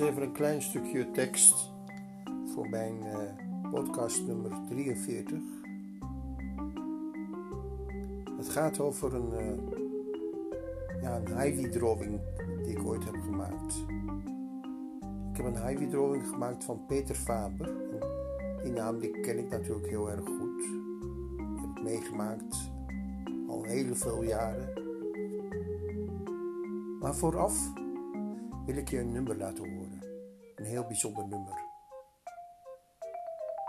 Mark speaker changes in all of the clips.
Speaker 1: even een klein stukje tekst voor mijn uh, podcast nummer 43. Het gaat over een, uh, ja, een Ivy drawing die ik ooit heb gemaakt. Ik heb een Ivy drawing gemaakt van Peter Faber. Die naam die ken ik natuurlijk heel erg goed. Ik heb het meegemaakt al heel veel jaren. Maar vooraf wil ik je een nummer laten horen. Een heel bijzonder nummer.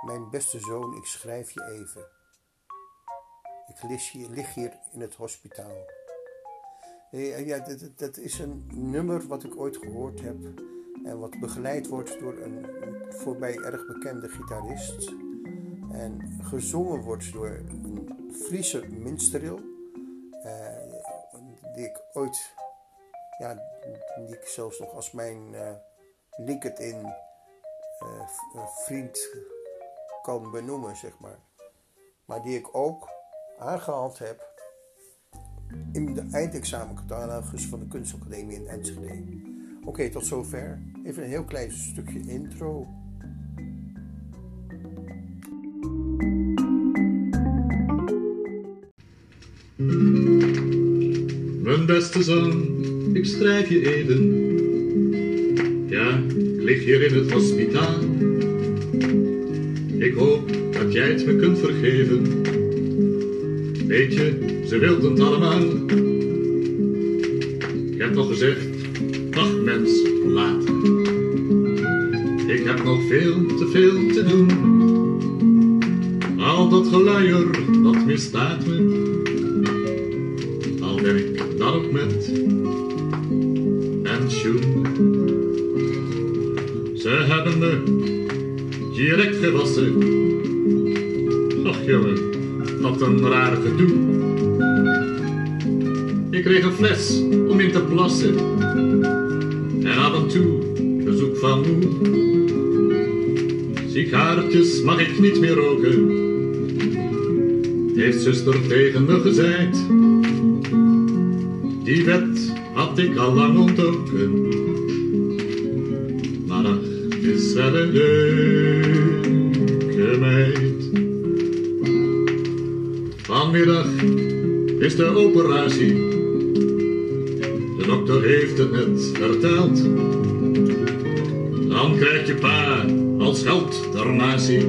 Speaker 1: Mijn beste zoon, ik schrijf je even. Ik lig hier, in het hospitaal. Ja, dat, is een nummer wat ik ooit gehoord heb en wat begeleid wordt door een, voor mij erg bekende gitarist. En gezongen wordt door een Friese minstrel, eh, die ik ooit ja, die ik zelfs nog als mijn uh, LinkedIn uh, vriend kan benoemen, zeg maar. Maar die ik ook aangehaald heb in de eindexamencatalogus van de Kunstacademie in Enschede. Oké, tot zover. Even een heel klein stukje intro.
Speaker 2: Mijn beste zoon ik schrijf je even. Lig hier in het hospitaal. Ik hoop dat jij het me kunt vergeven. Weet je, ze wilden het allemaal. Ik heb nog gezegd, ach mens, laat. Ik heb nog veel te veel te doen. Al dat geluier, dat misstaat me. Al ik dan ook met hebben direct gewassen. Ach jongen, wat een raar gedoe. Ik kreeg een fles om in te plassen. En af en toe bezoek van moe. Sigaartjes mag ik niet meer roken. Heeft zuster tegen me gezegd. Die wet had ik al lang ontdoken. Is de operatie. De dokter heeft het net verteld. Dan krijg je pa als geld donatie.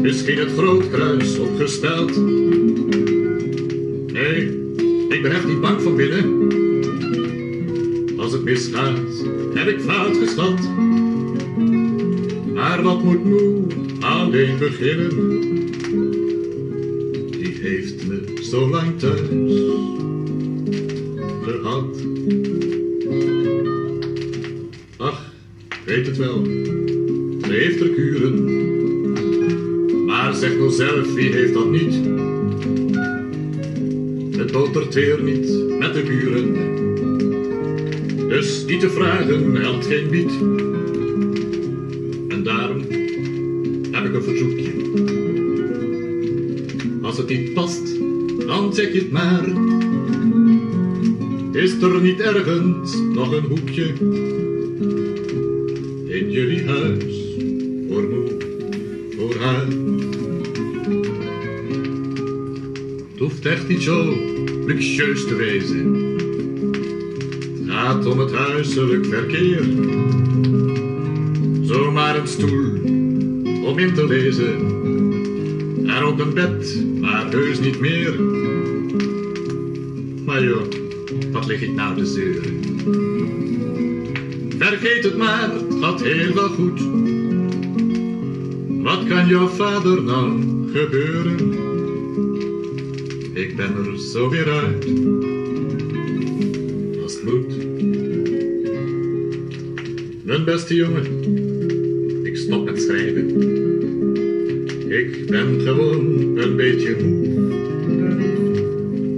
Speaker 2: Misschien het groot kruis opgesteld. Nee, ik ben echt niet bang van binnen. Als het misgaat, heb ik fout geschat. Maar wat moet moe alleen beginnen? En daarom heb ik een verzoekje. Als het niet past, dan zeg je het maar. Is er niet ergens nog een hoekje in jullie huis voor moe, voor haar? Het hoeft echt niet zo luxueus te wezen. Om het huiselijk verkeer. Zomaar een stoel om in te lezen. En ook een bed, maar heus niet meer. Maar joh, wat lig ik nou te zeuren? Vergeet het maar, het gaat heel wel goed. Wat kan jouw vader nou gebeuren? Ik ben er zo weer uit. Mijn beste jongen, ik stop met schrijven. Ik ben gewoon een beetje moe.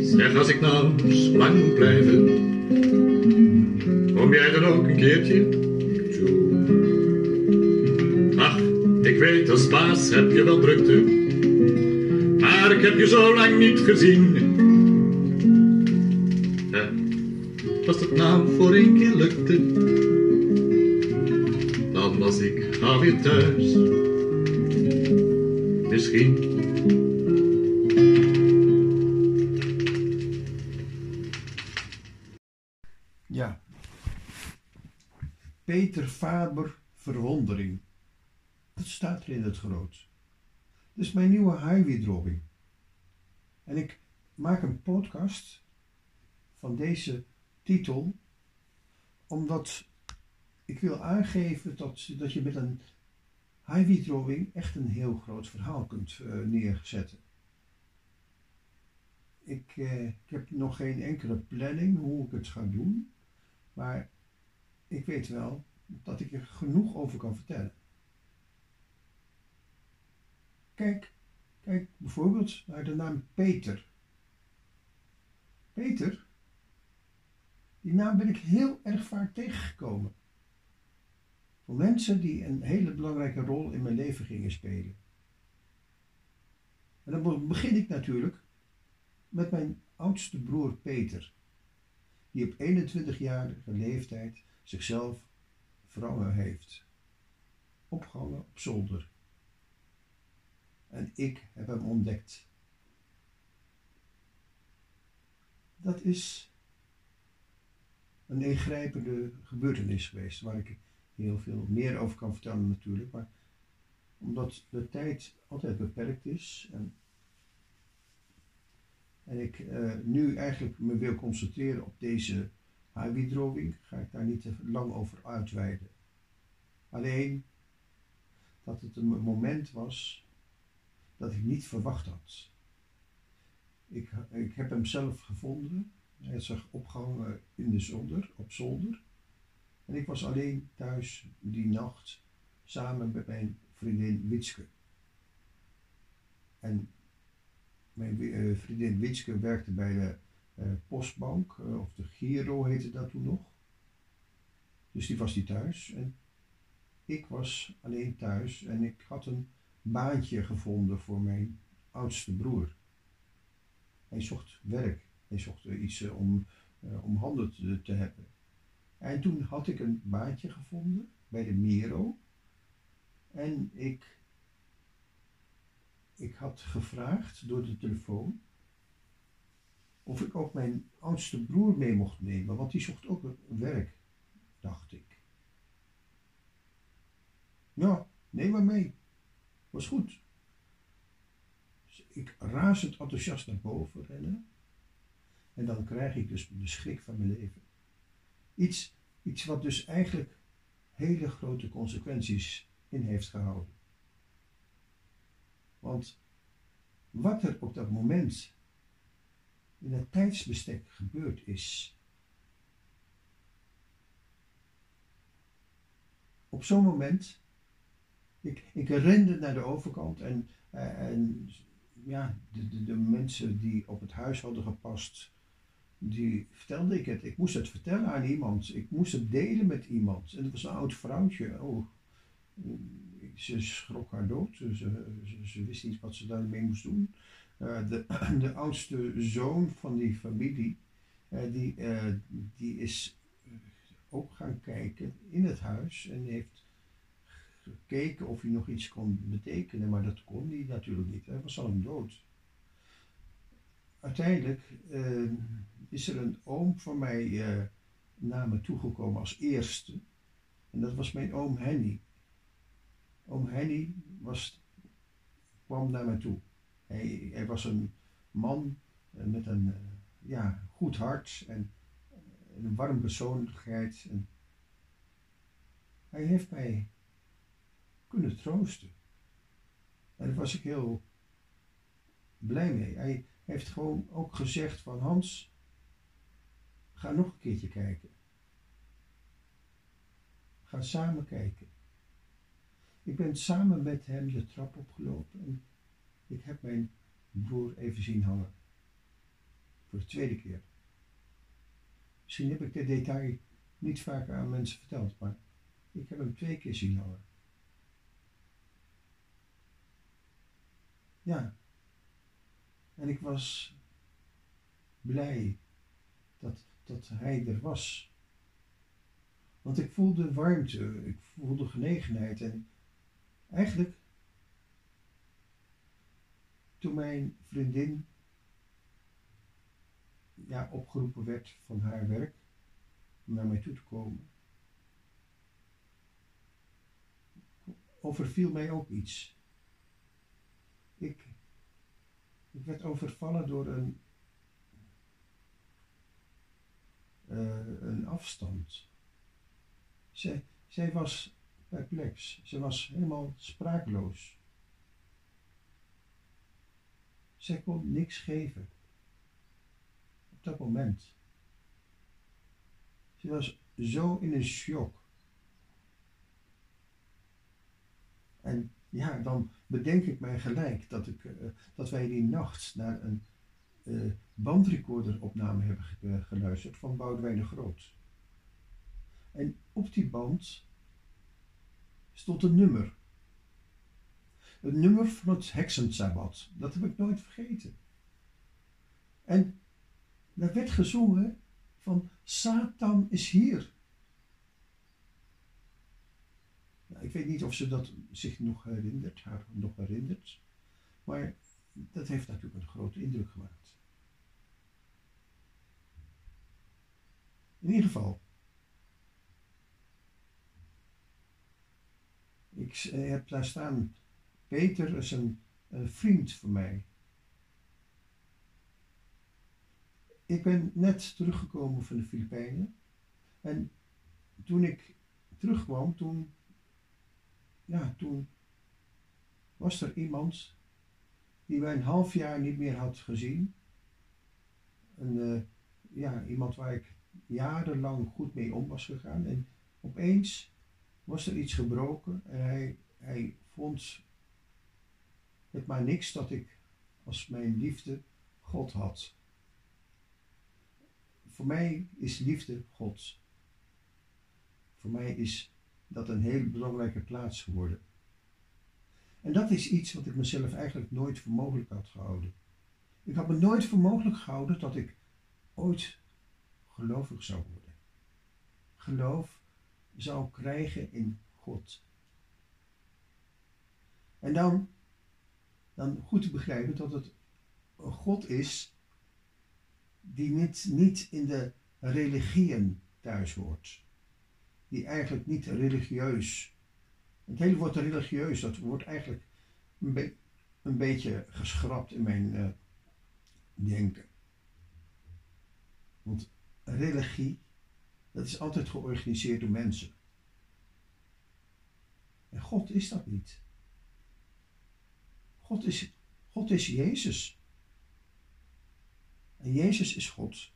Speaker 2: Zeg als ik nou lang moet blijven. Kom jij dan ook een keertje toe? Ach, ik weet als baas heb je wel drukte. Maar ik heb je zo lang niet gezien.
Speaker 1: Highway En ik maak een podcast van deze titel omdat ik wil aangeven dat, dat je met een highway drawing echt een heel groot verhaal kunt uh, neerzetten. Ik, uh, ik heb nog geen enkele planning hoe ik het ga doen, maar ik weet wel dat ik er genoeg over kan vertellen. Kijk, kijk bijvoorbeeld naar de naam Peter. Peter, die naam ben ik heel erg vaak tegengekomen. Voor mensen die een hele belangrijke rol in mijn leven gingen spelen. En dan begin ik natuurlijk met mijn oudste broer Peter, die op 21-jarige leeftijd zichzelf verhangen heeft. Opgehangen op zolder. En ik heb hem ontdekt. Dat is een ingrijpende gebeurtenis geweest, waar ik heel veel meer over kan vertellen natuurlijk, maar omdat de tijd altijd beperkt is en, ik uh, nu eigenlijk me wil concentreren op deze highway ga ik daar niet te lang over uitweiden. Alleen dat het een moment was dat ik niet verwacht had. Ik, ik heb hem zelf gevonden. Hij zich opgehangen in de zolder, op zolder. En ik was alleen thuis die nacht samen met mijn vriendin Witske. En mijn uh, vriendin Witske werkte bij de uh, postbank, uh, of de Giro heette dat toen nog. Dus die was niet thuis. En ik was alleen thuis en ik had een baantje gevonden voor mijn oudste broer. Hij zocht werk. Hij zocht iets om, om handen te, te hebben. En toen had ik een baantje gevonden bij de Miro. En ik, ik had gevraagd door de telefoon of ik ook mijn oudste broer mee mocht nemen, want die zocht ook werk, dacht ik. Ja, neem maar mee. Was goed. Dus ik razend enthousiast naar boven rennen. En dan krijg ik dus de schrik van mijn leven. Iets, iets wat dus eigenlijk hele grote consequenties in heeft gehouden. Want wat er op dat moment in het tijdsbestek gebeurd is. Op zo'n moment, ik, ik rende naar de overkant en, eh, en ja, de, de, de mensen die op het huis hadden gepast, die vertelde ik het. Ik moest het vertellen aan iemand. Ik moest het delen met iemand. En het was een oud vrouwtje. Oh, ze schrok haar dood. Ze, ze, wist niet wat ze daarmee moest doen. Uh, de, de, oudste zoon van die familie, uh, die, die is ook gaan kijken in het huis en heeft gekeken of hij nog iets kon betekenen, maar dat kon hij natuurlijk niet. Hij was al een dood. Uiteindelijk is er een oom van mij uh, naar me toegekomen als eerste. En dat was mijn oom Henny. Oom Henny was, kwam naar me toe. Hij, hij was een man uh, met een ja, goed hart en een warm persoonlijkheid. Hij heeft mij kunnen troosten. En daar was ik heel blij mee. Hij heeft gewoon ook gezegd van Hans, Ga nog een keertje kijken. Ga samen kijken. Ik ben samen met hem de trap opgelopen en ik heb mijn broer even zien hangen. Voor de tweede keer. Misschien heb ik dit detail niet vaker aan mensen verteld, maar ik heb hem twee keer zien hangen. Ja. En ik was blij dat dat hij er was. Want ik voelde warmte, ik voelde genegenheid en Eigenlijk, toen mijn vriendin ja, opgeroepen werd van haar werk om naar mij toe te komen, overviel mij ook iets. Ik, ik werd overvallen door een, uh, een afstand. Zij, zij was perplex. Ze was helemaal spraakloos. Zij kon niks geven. Op dat moment. Ze was zo in een shock. En ja, dan bedenk ik mij gelijk dat, ik, uh, dat wij die nacht naar een uh, bandrecorderopname hebben geluisterd van Boudewijn de Groot. En op die band stond een nummer. Een nummer van het heksensabbat. Dat heb ik nooit vergeten. En daar werd gezongen van Satan is hier. Nou, ik weet niet of ze dat zich nog herinnert, haar nog herinnert. Maar dat heeft natuurlijk een grote indruk gemaakt. In ieder geval, Ik heb daar staan, Peter is een, een vriend van mij. Ik ben net teruggekomen van de Filipijnen. En toen ik terugkwam, toen, ja, toen was er iemand die wij een half jaar niet meer had gezien. Een, uh, ja, iemand waar ik jarenlang goed mee om was gegaan. En opeens was er iets gebroken en hij, hij vond het maar niks dat ik als mijn liefde God had. Voor mij is liefde God. Voor mij is dat een hele belangrijke plaats geworden. En dat is iets wat ik mezelf eigenlijk nooit voor mogelijk had gehouden. Ik had me nooit voor mogelijk gehouden dat ik ooit gelovig zou worden. Geloof zou krijgen in God. En dan, dan goed te begrijpen dat het een God is die niet, niet in de religieën thuis hoort. Die eigenlijk niet religieus. Het hele woord religieus, dat wordt eigenlijk een, een beetje geschrapt in mijn uh, denken. Want religie dat is altijd georganiseerd door mensen. En God is dat niet. God is, God is Jezus. En Jezus is God.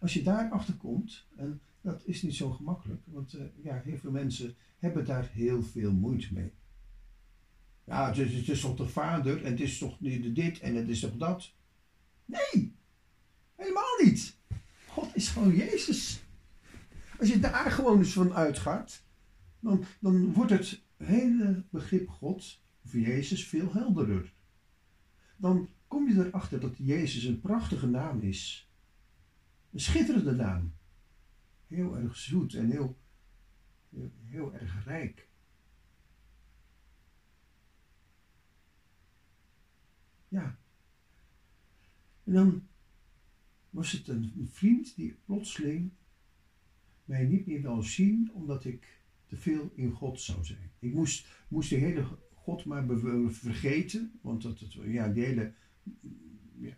Speaker 1: Als je daarachter komt, en dat is niet zo gemakkelijk, want uh, ja, heel veel mensen hebben daar heel veel moeite mee. Ja, het is, het is toch de vader en het is toch dit en het is toch dat? Nee, helemaal niet. God is gewoon Jezus. Als je daar gewoon eens van uitgaat, dan, dan wordt het hele begrip God, of Jezus, veel helderder. Dan kom je erachter dat Jezus een prachtige naam is. Een schitterende naam. Heel erg zoet en heel, heel, heel erg rijk. Ja. En dan was het een vriend die plotseling mij niet meer wil zien omdat ik te veel in God zou zijn. Ik moest, moest de hele God maar vergeten, want dat, het, ja, die hele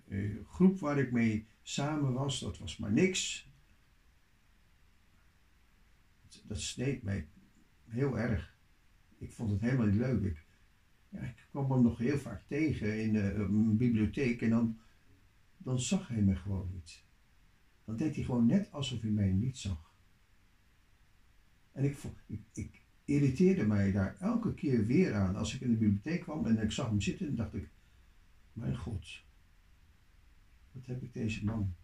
Speaker 1: eh, groep waar ik mee samen was, dat was maar niks. Dat sneed mij heel erg. Ik vond het helemaal niet leuk. Ik, ja, ik kwam hem nog heel vaak tegen in een bibliotheek en dan dan zag hij me gewoon niet. Dan deed hij gewoon net alsof hij mij niet zag. En ik, ik, ik irriteerde mij daar elke keer weer aan. Als ik in de bibliotheek kwam en ik zag hem zitten, dan dacht ik: Mijn God, wat heb ik deze man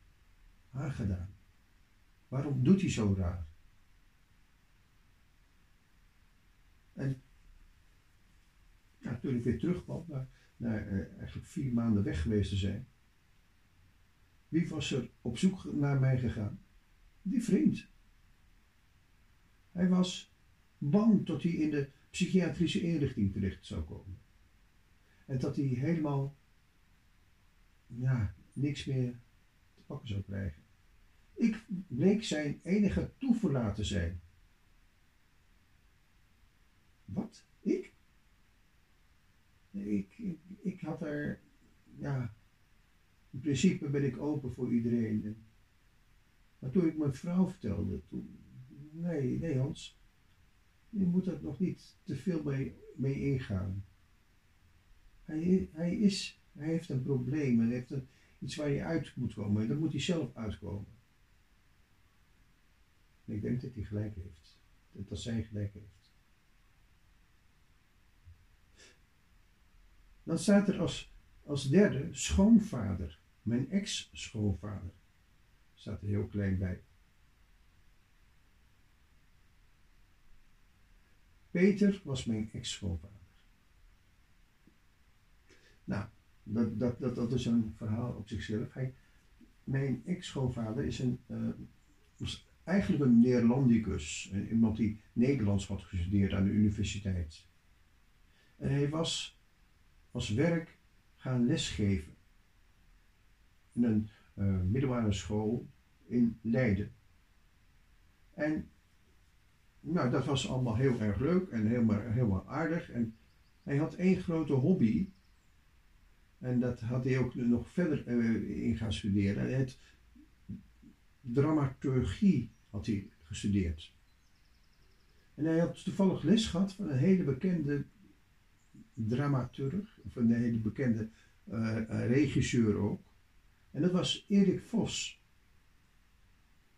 Speaker 1: aangedaan? Waarom doet hij zo raar? En ja, toen ik weer terugkwam, naar uh, eigenlijk vier maanden weg geweest te zijn, wie was er op zoek naar mij gegaan? Die vriend. Hij was bang dat hij in de psychiatrische inrichting terecht zou komen. En dat hij helemaal ja, niks meer te pakken zou krijgen. Ik bleek zijn enige toeverlaat te zijn. Wat? Ik? Ik, ik, ik had er, ja, in principe ben ik open voor iedereen. Maar toen ik mijn vrouw vertelde, toen, nee, nee Hans, je moet er nog niet te veel mee, mee ingaan. Hij, hij, is, hij heeft een probleem, hij heeft een, iets waar je uit moet komen en dan moet hij zelf uitkomen. En ik denk dat hij gelijk heeft, dat zij gelijk heeft. Dan staat er als, als derde schoonvader, mijn ex-schoonvader. Staat er heel klein bij. Peter was mijn ex-schoonvader. Nou, dat, dat, dat, dat is een verhaal op zichzelf. Hij, mijn ex-schoonvader is een, uh, was eigenlijk een Neerlandicus. Iemand die Nederlands had gestudeerd aan de universiteit. En hij was als werk gaan lesgeven. In een uh, middelbare school in Leiden. En nou, dat was allemaal heel erg leuk en helemaal, helemaal aardig. En hij had één grote hobby. En dat had hij ook nog verder uh, in gaan studeren. Het dramaturgie had hij gestudeerd. En hij had toevallig les gehad van een hele bekende dramaturg, of een hele bekende uh, regisseur ook. En dat was Erik Vos.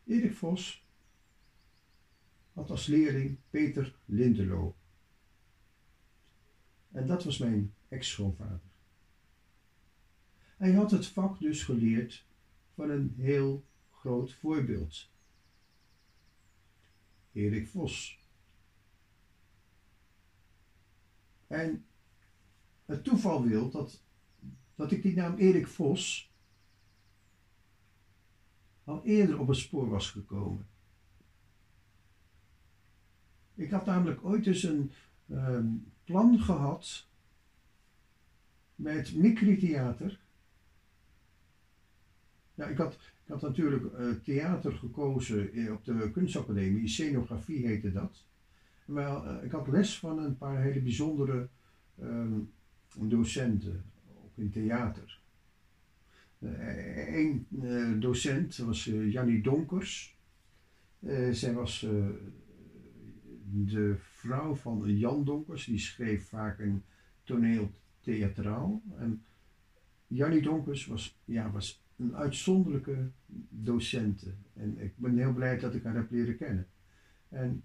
Speaker 1: Erik Vos had als leerling Peter Lindelo. En dat was mijn ex-schoonvader. Hij had het vak dus geleerd van een heel groot voorbeeld. Erik Vos. En het toeval wil dat, dat ik die naam Erik Vos al eerder op het spoor was gekomen. Ik had namelijk ooit eens een ehm, plan gehad met Mikri Theater. Ja, ik had, ik had natuurlijk uh, theater gekozen op de kunstacademie, scenografie heette dat. Maar uh, ik had les van een paar hele bijzondere uh, docenten, ook in theater. Eén uh, docent was Jannie Donkers. zij was de vrouw van Jan Donkers, die schreef vaak een toneel theatraal. En Jannie Donkers was, ja, was een uitzonderlijke docente. En ik ben heel blij dat ik haar heb leren kennen. En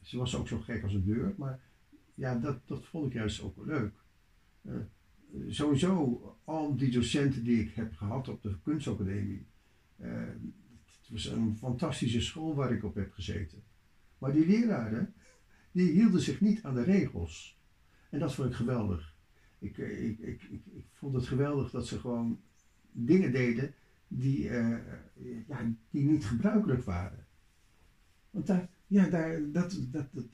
Speaker 1: ze was ook zo gek als een deur, maar ja, dat, dat vond ik juist ook leuk. Uh, sowieso, al die docenten die ik heb gehad op de kunstacademie. Uh, het was een fantastische school waar ik op heb gezeten. Maar die leraren, die hielden zich niet aan de regels. En dat vond ik geweldig. Ik, eh, ik, ik, ik, vond het geweldig dat ze gewoon dingen deden die, ja, die niet gebruikelijk waren. Want daar, ja, daar, dat, dat, dat,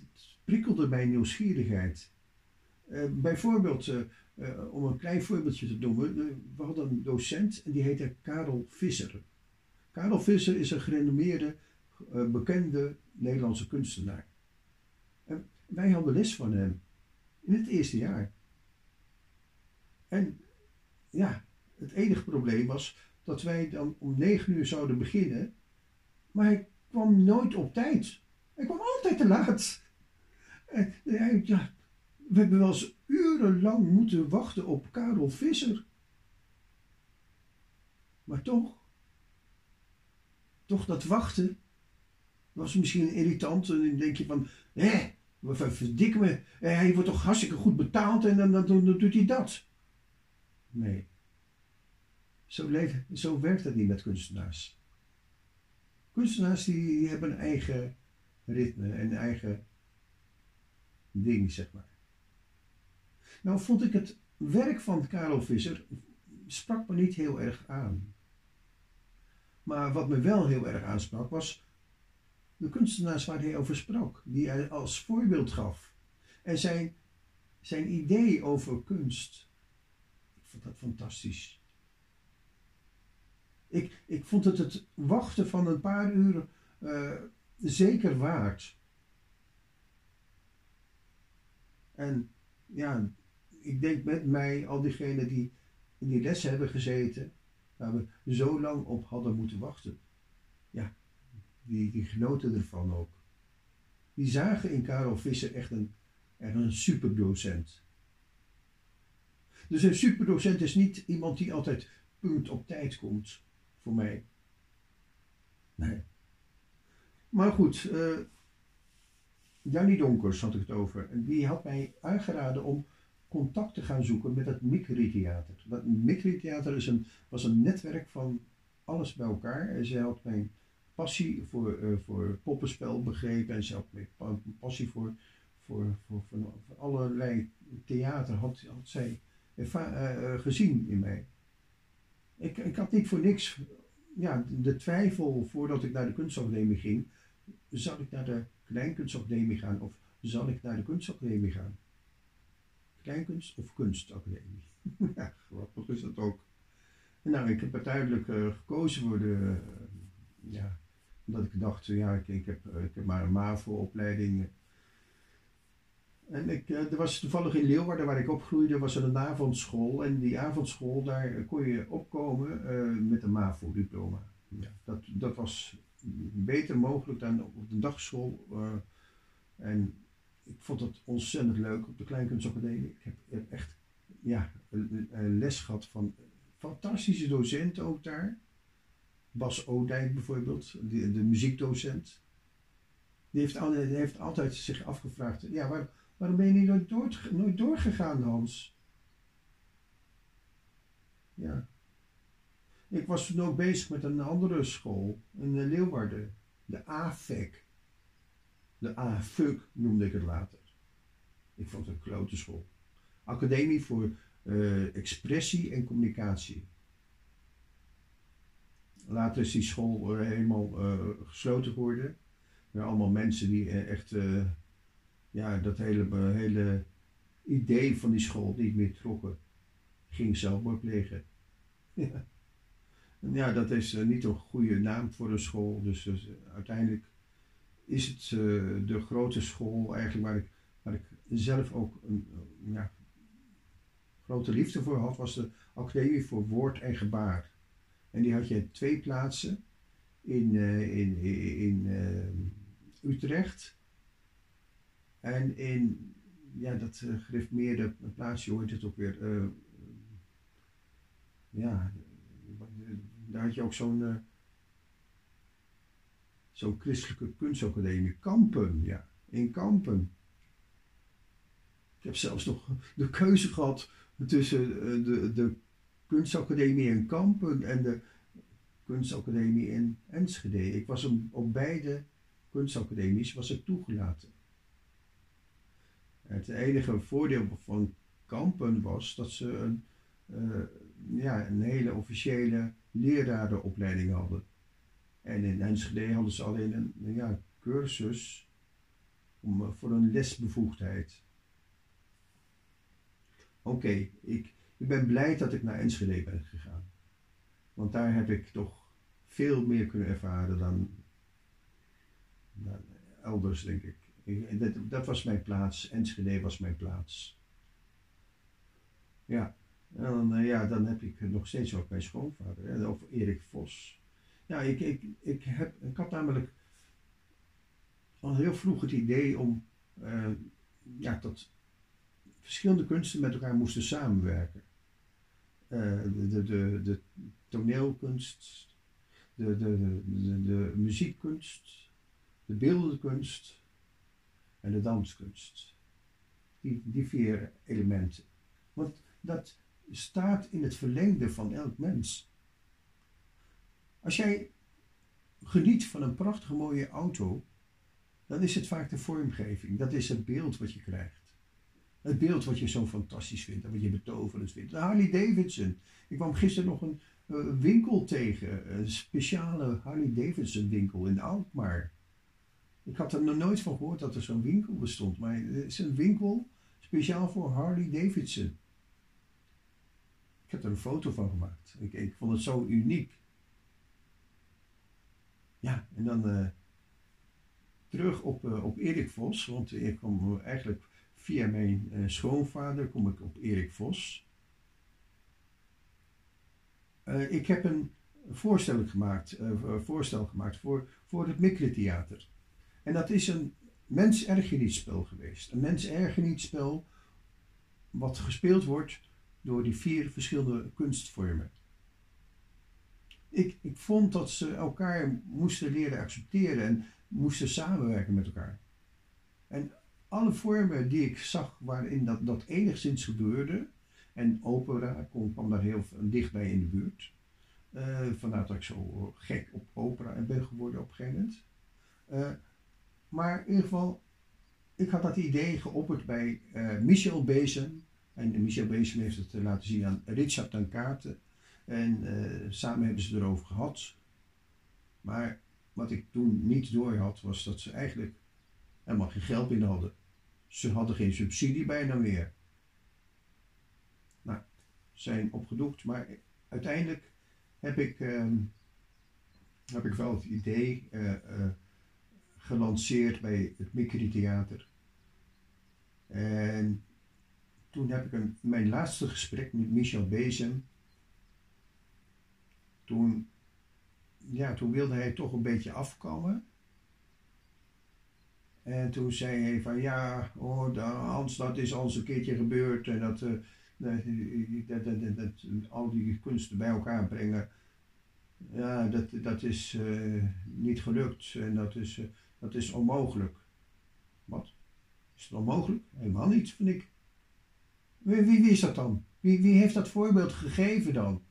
Speaker 1: prikkelde mijn nieuwsgierigheid. Uh, bijvoorbeeld, uh, om een klein voorbeeldje te noemen, we hadden een docent en die heette Karel Visser. Karel Visser is een gerenommeerde, bekende Nederlandse kunstenaar. En wij hadden les van hem in het eerste jaar. En ja, het enige probleem was dat wij dan om negen uur zouden beginnen, maar hij kwam nooit op tijd. Hij kwam altijd te laat. En ja, we hebben wel eens urenlang moeten wachten op Karel Visser. Maar toch, toch dat wachten was misschien irritant. En dan denk je van, hé, verdikken me. Hij wordt toch hartstikke goed betaald en dan, dan, doet hij dat. Nee. Zo, zo werkt het niet met kunstenaars. Kunstenaars die hebben een eigen ritme en eigen ding, zeg maar. Nou vond ik het werk van Karel Visser sprak me niet heel erg aan. Maar wat me wel heel erg aansprak was de kunstenaars waar hij over sprak, die hij als voorbeeld gaf. En zijn, zijn idee over kunst, ik vond dat fantastisch. Ik, ik vond het het wachten van een paar uur uh, zeker waard. En ja, ik denk met mij, al diegenen die in die les hebben gezeten, waar we zo lang op hadden moeten wachten. Ja, die, genoten ervan ook. Die zagen in Karel Visser echt een, een superdocent. Dus een superdocent is niet iemand die altijd punt op tijd komt, voor mij. Nee. Maar goed, uh, Jannie Donkers had ik het over. En die had mij aangeraden om contact te gaan zoeken met het Mikri-theater. Dat Mikri-theater was een netwerk van alles bij elkaar. En zij had mijn passie voor, uh, voor poppenspel begrepen. En ze had mijn passie voor, voor, voor, voor, allerlei theater had, had zij uh, gezien in mij. Ik, ik had niet voor niks ja, de twijfel voordat ik naar de kunstacademie ging. Zal ik naar de kleinkunstacademie gaan of zal ik naar de kunstacademie gaan? Kleinkunst of kunstacademie? ja, grappig is dat ook. Nou, ik heb uiteindelijk uh, gekozen voor de, uh, ja, omdat ik dacht, ja, ik, ik, heb, ik heb maar een MAVO-opleiding. En ik, er was toevallig in Leeuwarden, waar ik opgroeide, was er een avondschool. En die avondschool, daar kon je opkomen met een MAVO-diploma. Ja, dat, dat was beter mogelijk dan op de dagschool. en ik vond het ontzettend leuk op de Kleinkunstacademie. Ik heb, echt ja, les gehad van fantastische docenten ook daar. Bas Oudijk bijvoorbeeld, de, de muziekdocent. Die heeft, die heeft, altijd zich afgevraagd, ja, waar, waarom ben je niet nooit, door, nooit doorgegaan, Hans? Ja. Ik was toen ook bezig met een andere school in Leeuwarden, de AFEC. De AFUC noemde ik het later. Ik vond het een grote school. Academie voor uh, Expressie en Communicatie. Later is die school uh, helemaal uh, gesloten geworden. Er allemaal mensen die echt ja, dat hele, hele idee van die school niet meer trokken. Ging zelfmoord plegen. Ja. En ja, dat is niet een goede naam voor een school. Dus, dus uiteindelijk is het uh, de grote school eigenlijk waar ik, waar ik zelf ook een ja, grote liefde voor had, was de Academie voor Woord en Gebaar. En die had je twee plaatsen in, uh, in, in uh, Utrecht en in ja, dat uh, gereformeerde plaatsje, hoort het ook weer? ja, daar had je ook zo'n zo'n christelijke kunstacademie. Kampen, ja, in Kampen. Ik heb zelfs nog de keuze gehad tussen eh, de, de kunstacademie in Kampen en de kunstacademie in Enschede. Ik was op beide kunstacademies was ik toegelaten. Het enige voordeel van Kampen was dat ze een, uh, ja, een hele officiële lerarenopleiding hadden. En in Enschede hadden ze alleen een, ja, cursus om, eh, voor een lesbevoegdheid. Oké, ik, ik ben blij dat ik naar Enschede ben gegaan. Want daar heb ik toch veel meer kunnen ervaren dan, dan elders, denk ik. ik dat, dat, was mijn plaats. Enschede was mijn plaats. Ja, en dan, eh, ja, dan heb ik nog steeds ook mijn schoonvader, of Erik Vos. Ja, ik, ik, ik, heb, ik had namelijk al heel vroeg het idee om uh, ja, dat verschillende kunsten met elkaar moesten samenwerken. De, de, de, de, toneelkunst, de, de, de, de, muziekkunst, de beeldenkunst en de danskunst. Die, die vier elementen. Want dat staat in het verlengde van elk mens. Als jij geniet van een prachtige mooie auto, dan is het vaak de vormgeving. Dat is het beeld wat je krijgt. Het beeld wat je zo fantastisch vindt en wat je betoverend vindt. Harley Davidson. Ik kwam gisteren nog een uh, winkel tegen. Een speciale Harley Davidson winkel in Alkmaar. Ik had er nog nooit van gehoord dat er zo'n winkel bestond. Maar het is een winkel speciaal voor Harley Davidson. Ik heb er een foto van gemaakt. Ik, ik vond het zo uniek. Ja, en dan uh, terug op, uh, op Erik Vos. Want ik kwam eigenlijk via mijn uh, schoonvader kom ik op Erik Vos. ik heb een voorstel gemaakt, voorstel gemaakt voor, voor het Mikri-theater. En dat is een mens-ergenietspel geweest. Een mens-ergenietspel wat gespeeld wordt door die vier verschillende kunstvormen. Ik, ik vond dat ze elkaar moesten leren accepteren en moesten samenwerken met elkaar. En alle vormen die ik zag waarin dat, dat enigszins gebeurde, en opera kwam daar heel dichtbij in de buurt. Uh, vandaar dat ik zo gek op opera ben geworden op een gegeven moment. Uh, maar in ieder geval, ik had dat idee geopperd bij uh, Michel Bezem. En Michel Bezem heeft het laten zien aan Richard ten Kaarten. En uh, samen hebben ze erover gehad. Maar wat ik toen niet door had, was dat ze eigenlijk helemaal geen geld in hadden. Ze hadden geen subsidie bijna meer. Nou, zijn opgedoekt, maar uiteindelijk heb ik, uh, heb ik wel het idee uh, gelanceerd bij het Mikri Theater. En toen heb ik een, mijn laatste gesprek met Michel Bezem. Toen, ja, toen wilde hij toch een beetje afkomen. En toen zei hij van ja, oh, Hans, dat is al eens een keertje gebeurd. En dat, uh, dat, dat, dat, al die kunsten bij elkaar brengen. Ja, dat, dat is uh, niet gelukt. En dat is, uh, dat is onmogelijk. Wat? Is het onmogelijk? Helemaal niet, vind ik. Wie, wie, is dat dan? Wie, wie heeft dat voorbeeld gegeven dan?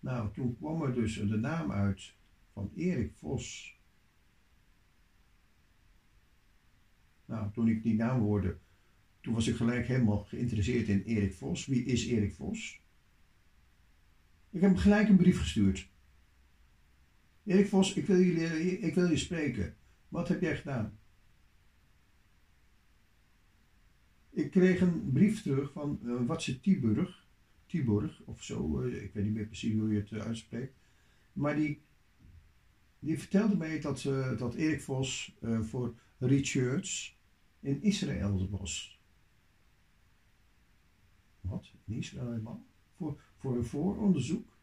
Speaker 1: Nou, toen kwam er dus de naam uit van Erik Vos. Nou, toen ik die naam hoorde, toen was ik gelijk helemaal geïnteresseerd in Erik Vos. Wie is Erik Vos? Ik heb hem gelijk een brief gestuurd. Erik Vos, ik wil, je, ik wil je spreken. Wat heb jij gedaan? Ik kreeg een brief terug van uh, Watse Tiburg, Tiburg of zo, uh, ik weet niet meer precies hoe je het uh, uitspreekt. Maar die, die vertelde mij dat, dat Erik Vos voor Richards in Israël was. Wat? In Israël helemaal? Voor, voor een vooronderzoek?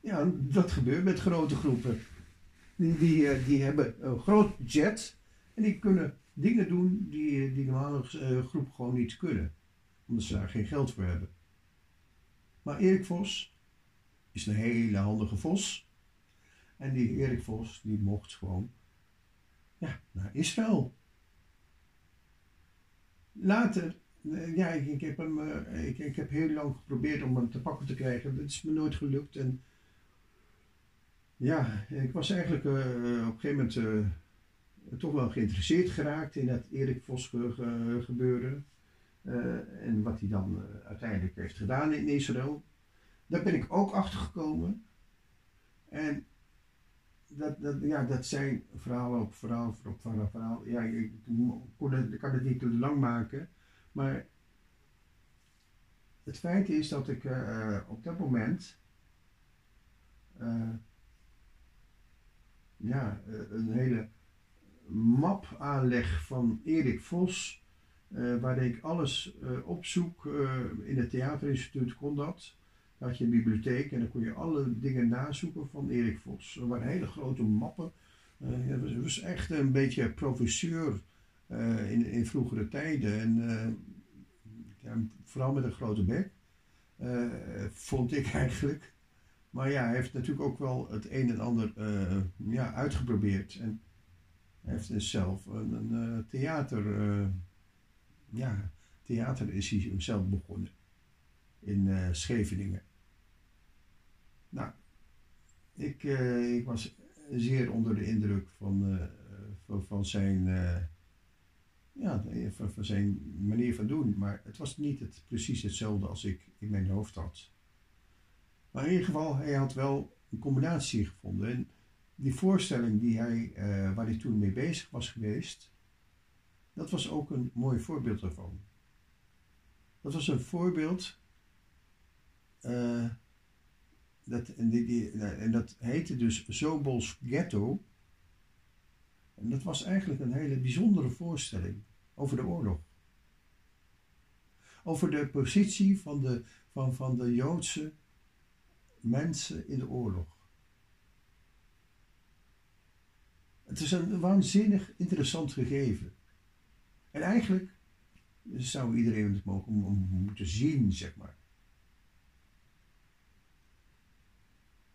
Speaker 1: Ja, dat gebeurt met grote groepen. Die, die, eh, die hebben een groot budget en die kunnen dingen doen die, die normale groep gewoon niet kunnen. Omdat ze daar geen geld voor hebben. Maar Erik Vos is een hele handige vos. En die Erik Vos die mocht gewoon ja, naar Israël. Later, eh, ja, ik, heb hem, ik, ik heb heel lang geprobeerd om hem te pakken te krijgen. Dat is me nooit gelukt. En ja, ik was eigenlijk uh, op een gegeven moment toch wel geïnteresseerd geraakt in het Erik Vos gebeuren. Uh, en wat hij dan uiteindelijk heeft gedaan in Israël. Daar ben ik ook achter gekomen. En dat, dat, ja, dat zijn verhalen op verhaal op verhaal, verhaal. Ja, ik, kan het niet te lang maken. Maar het feit is dat ik op dat moment ja, eh, een hele map aanleg van Erik Vos, uh, waar ik alles uh, opzoek. Uh, in het theaterinstituut kon dat. Daar had je een bibliotheek en dan kon je alle dingen nazoeken van Erik Vos. Er waren hele grote mappen. hij was, was, echt een beetje professeur in, in vroegere tijden. En ja, vooral met een grote bek. vond ik eigenlijk. Maar ja, hij heeft natuurlijk ook wel het een en ander ja, uitgeprobeerd. En hij heeft dus zelf een, een theater, ja, theater is hij zelf begonnen. In Scheveningen. Nou, ik, ik was zeer onder de indruk van, van, van, zijn, ja, van, zijn manier van doen. Maar het was niet het, precies hetzelfde als ik in mijn hoofd had. Maar in ieder geval, hij had wel een combinatie gevonden. En die voorstelling die hij, eh, waar hij toen mee bezig was geweest, dat was ook een mooi voorbeeld daarvan. Dat was een voorbeeld, uh, dat, en, die, en dat heette dus Zobels Ghetto. En dat was eigenlijk een hele bijzondere voorstelling over de oorlog. Over de positie van de, van, van de Joodse mensen in de oorlog. Het is een waanzinnig interessant gegeven. En eigenlijk zou iedereen het mogen moeten zien, zeg maar.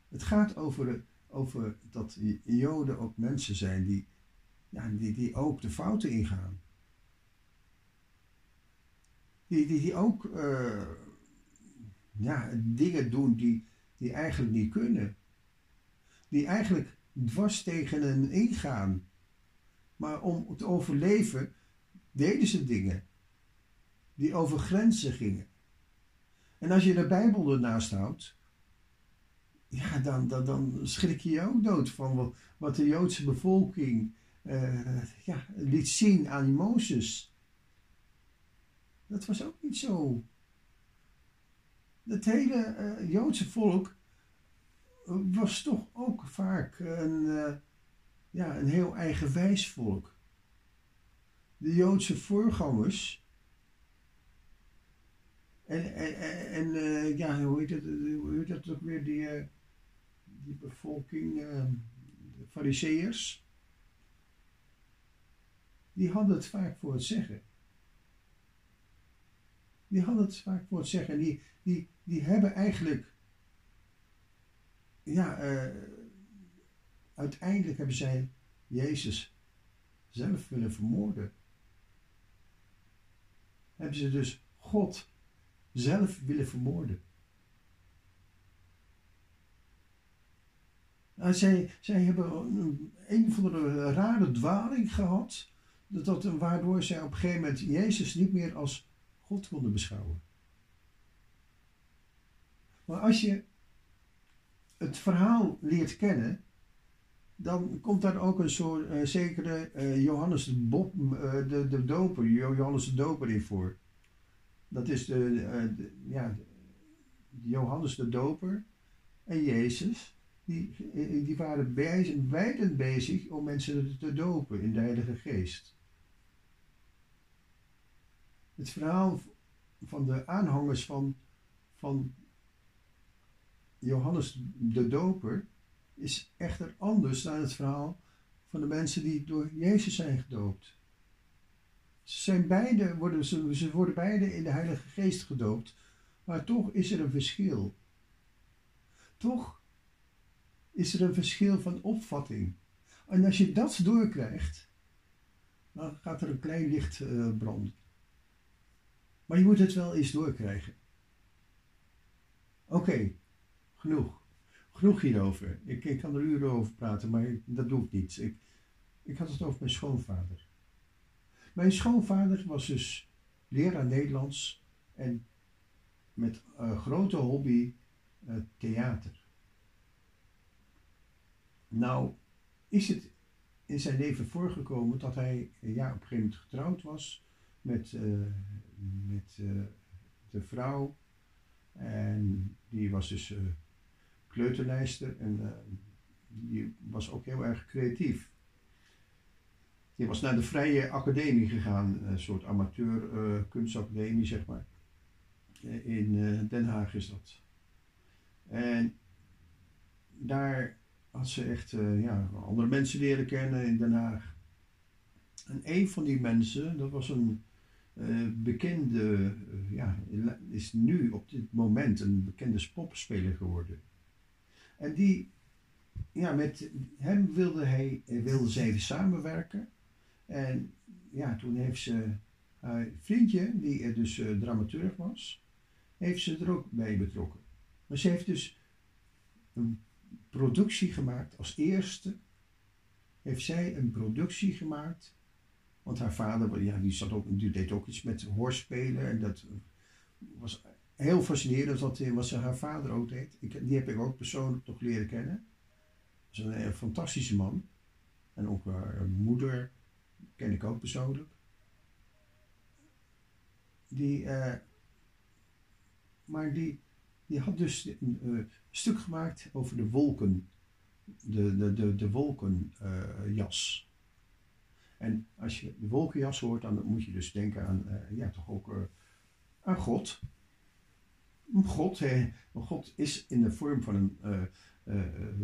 Speaker 1: Het gaat over, over dat Joden ook mensen zijn die, ja, die, die ook de fouten ingaan. Die, die, die ook uh, ja, dingen doen die, die eigenlijk niet kunnen. Die eigenlijk dwars tegen hen ingaan. Maar om te overleven deden ze dingen die over grenzen gingen. En als je de Bijbel ernaast houdt, ja, dan, dan, dan schrik je je ook dood van wat, de Joodse bevolking uh, ja, liet zien aan Mozes. Dat was ook niet zo. Het hele uh, Joodse volk was toch ook vaak een, uh, ja, een heel eigenwijs volk. De Joodse voorgangers. En, en, en uh, ja, hoe heet, het, hoe heet dat ook weer, die, uh, die bevolking, de fariseërs. Die hadden het vaak voor het zeggen. Die hadden het vaak voor het zeggen. En die, die, die hebben eigenlijk ja, uh, uiteindelijk hebben zij Jezus zelf willen vermoorden. Hebben ze dus God zelf willen vermoorden. Nou, zij, zij hebben een, van de rare dwaling gehad, dat, waardoor zij op een gegeven moment Jezus niet meer als God konden beschouwen. Maar als je het verhaal leert kennen, dan komt daar ook een soort uh, zekere uh, Johannes de, uh, de, de doper, Johannes de doper in voor. Dat is de, ja, Johannes de doper en Jezus, die, die waren beiden bezig om mensen te dopen in de Heilige Geest. Het verhaal van de aanhangers van, van Johannes de Doper is echter anders dan het verhaal van de mensen die door Jezus zijn gedoopt. Ze, zijn beide, worden, ze, worden beide in de Heilige Geest gedoopt, maar toch is er een verschil. Toch is er een verschil van opvatting. En als je dat doorkrijgt, dan gaat er een klein licht uh, branden. Maar je moet het wel eens doorkrijgen. Oké, Genoeg. Genoeg hierover. Ik, kan er uren over praten, maar dat doe ik niet. Ik, ik had het over mijn schoonvader. Mijn schoonvader was dus leraar Nederlands en met een grote hobby uh, theater. Nou, is het in zijn leven voorgekomen dat hij ja, op een gegeven moment getrouwd was met, uh, met uh, de vrouw. En die was dus kleuterlijster en uh, die was ook heel erg creatief. Die was naar de Vrije Academie gegaan, een soort amateur uh, kunstacademie zeg maar. Eh, in Den Haag is dat. En daar had ze echt ja, andere mensen leren kennen in Den Haag. En een van die mensen, dat was een bekende, ja, is nu op dit moment een bekende popspeler geworden. En die, ja, met hem wilde, hij, wilde ze even samenwerken. En ja, toen heeft ze haar vriendje, die dus uh, dramaturg was, heeft ze er ook bij betrokken. Maar ze heeft dus een productie gemaakt als eerste. Heeft zij een productie gemaakt. Want haar vader, ja, die, zat ook, die deed ook iets met hoorspelen. En dat was heel fascinerend wat, wat ze haar vader ook deed. Ik, die heb ik ook persoonlijk toch leren kennen. is een, een fantastische man. En ook haar moeder ken ik ook persoonlijk. Die, eh, maar die, die had dus een uh, stuk gemaakt over de wolken. De, de, de, wolkenjas. en als je de wolkenjas hoort, dan moet je dus denken aan, ja, toch ook aan God. God, God is in de vorm van een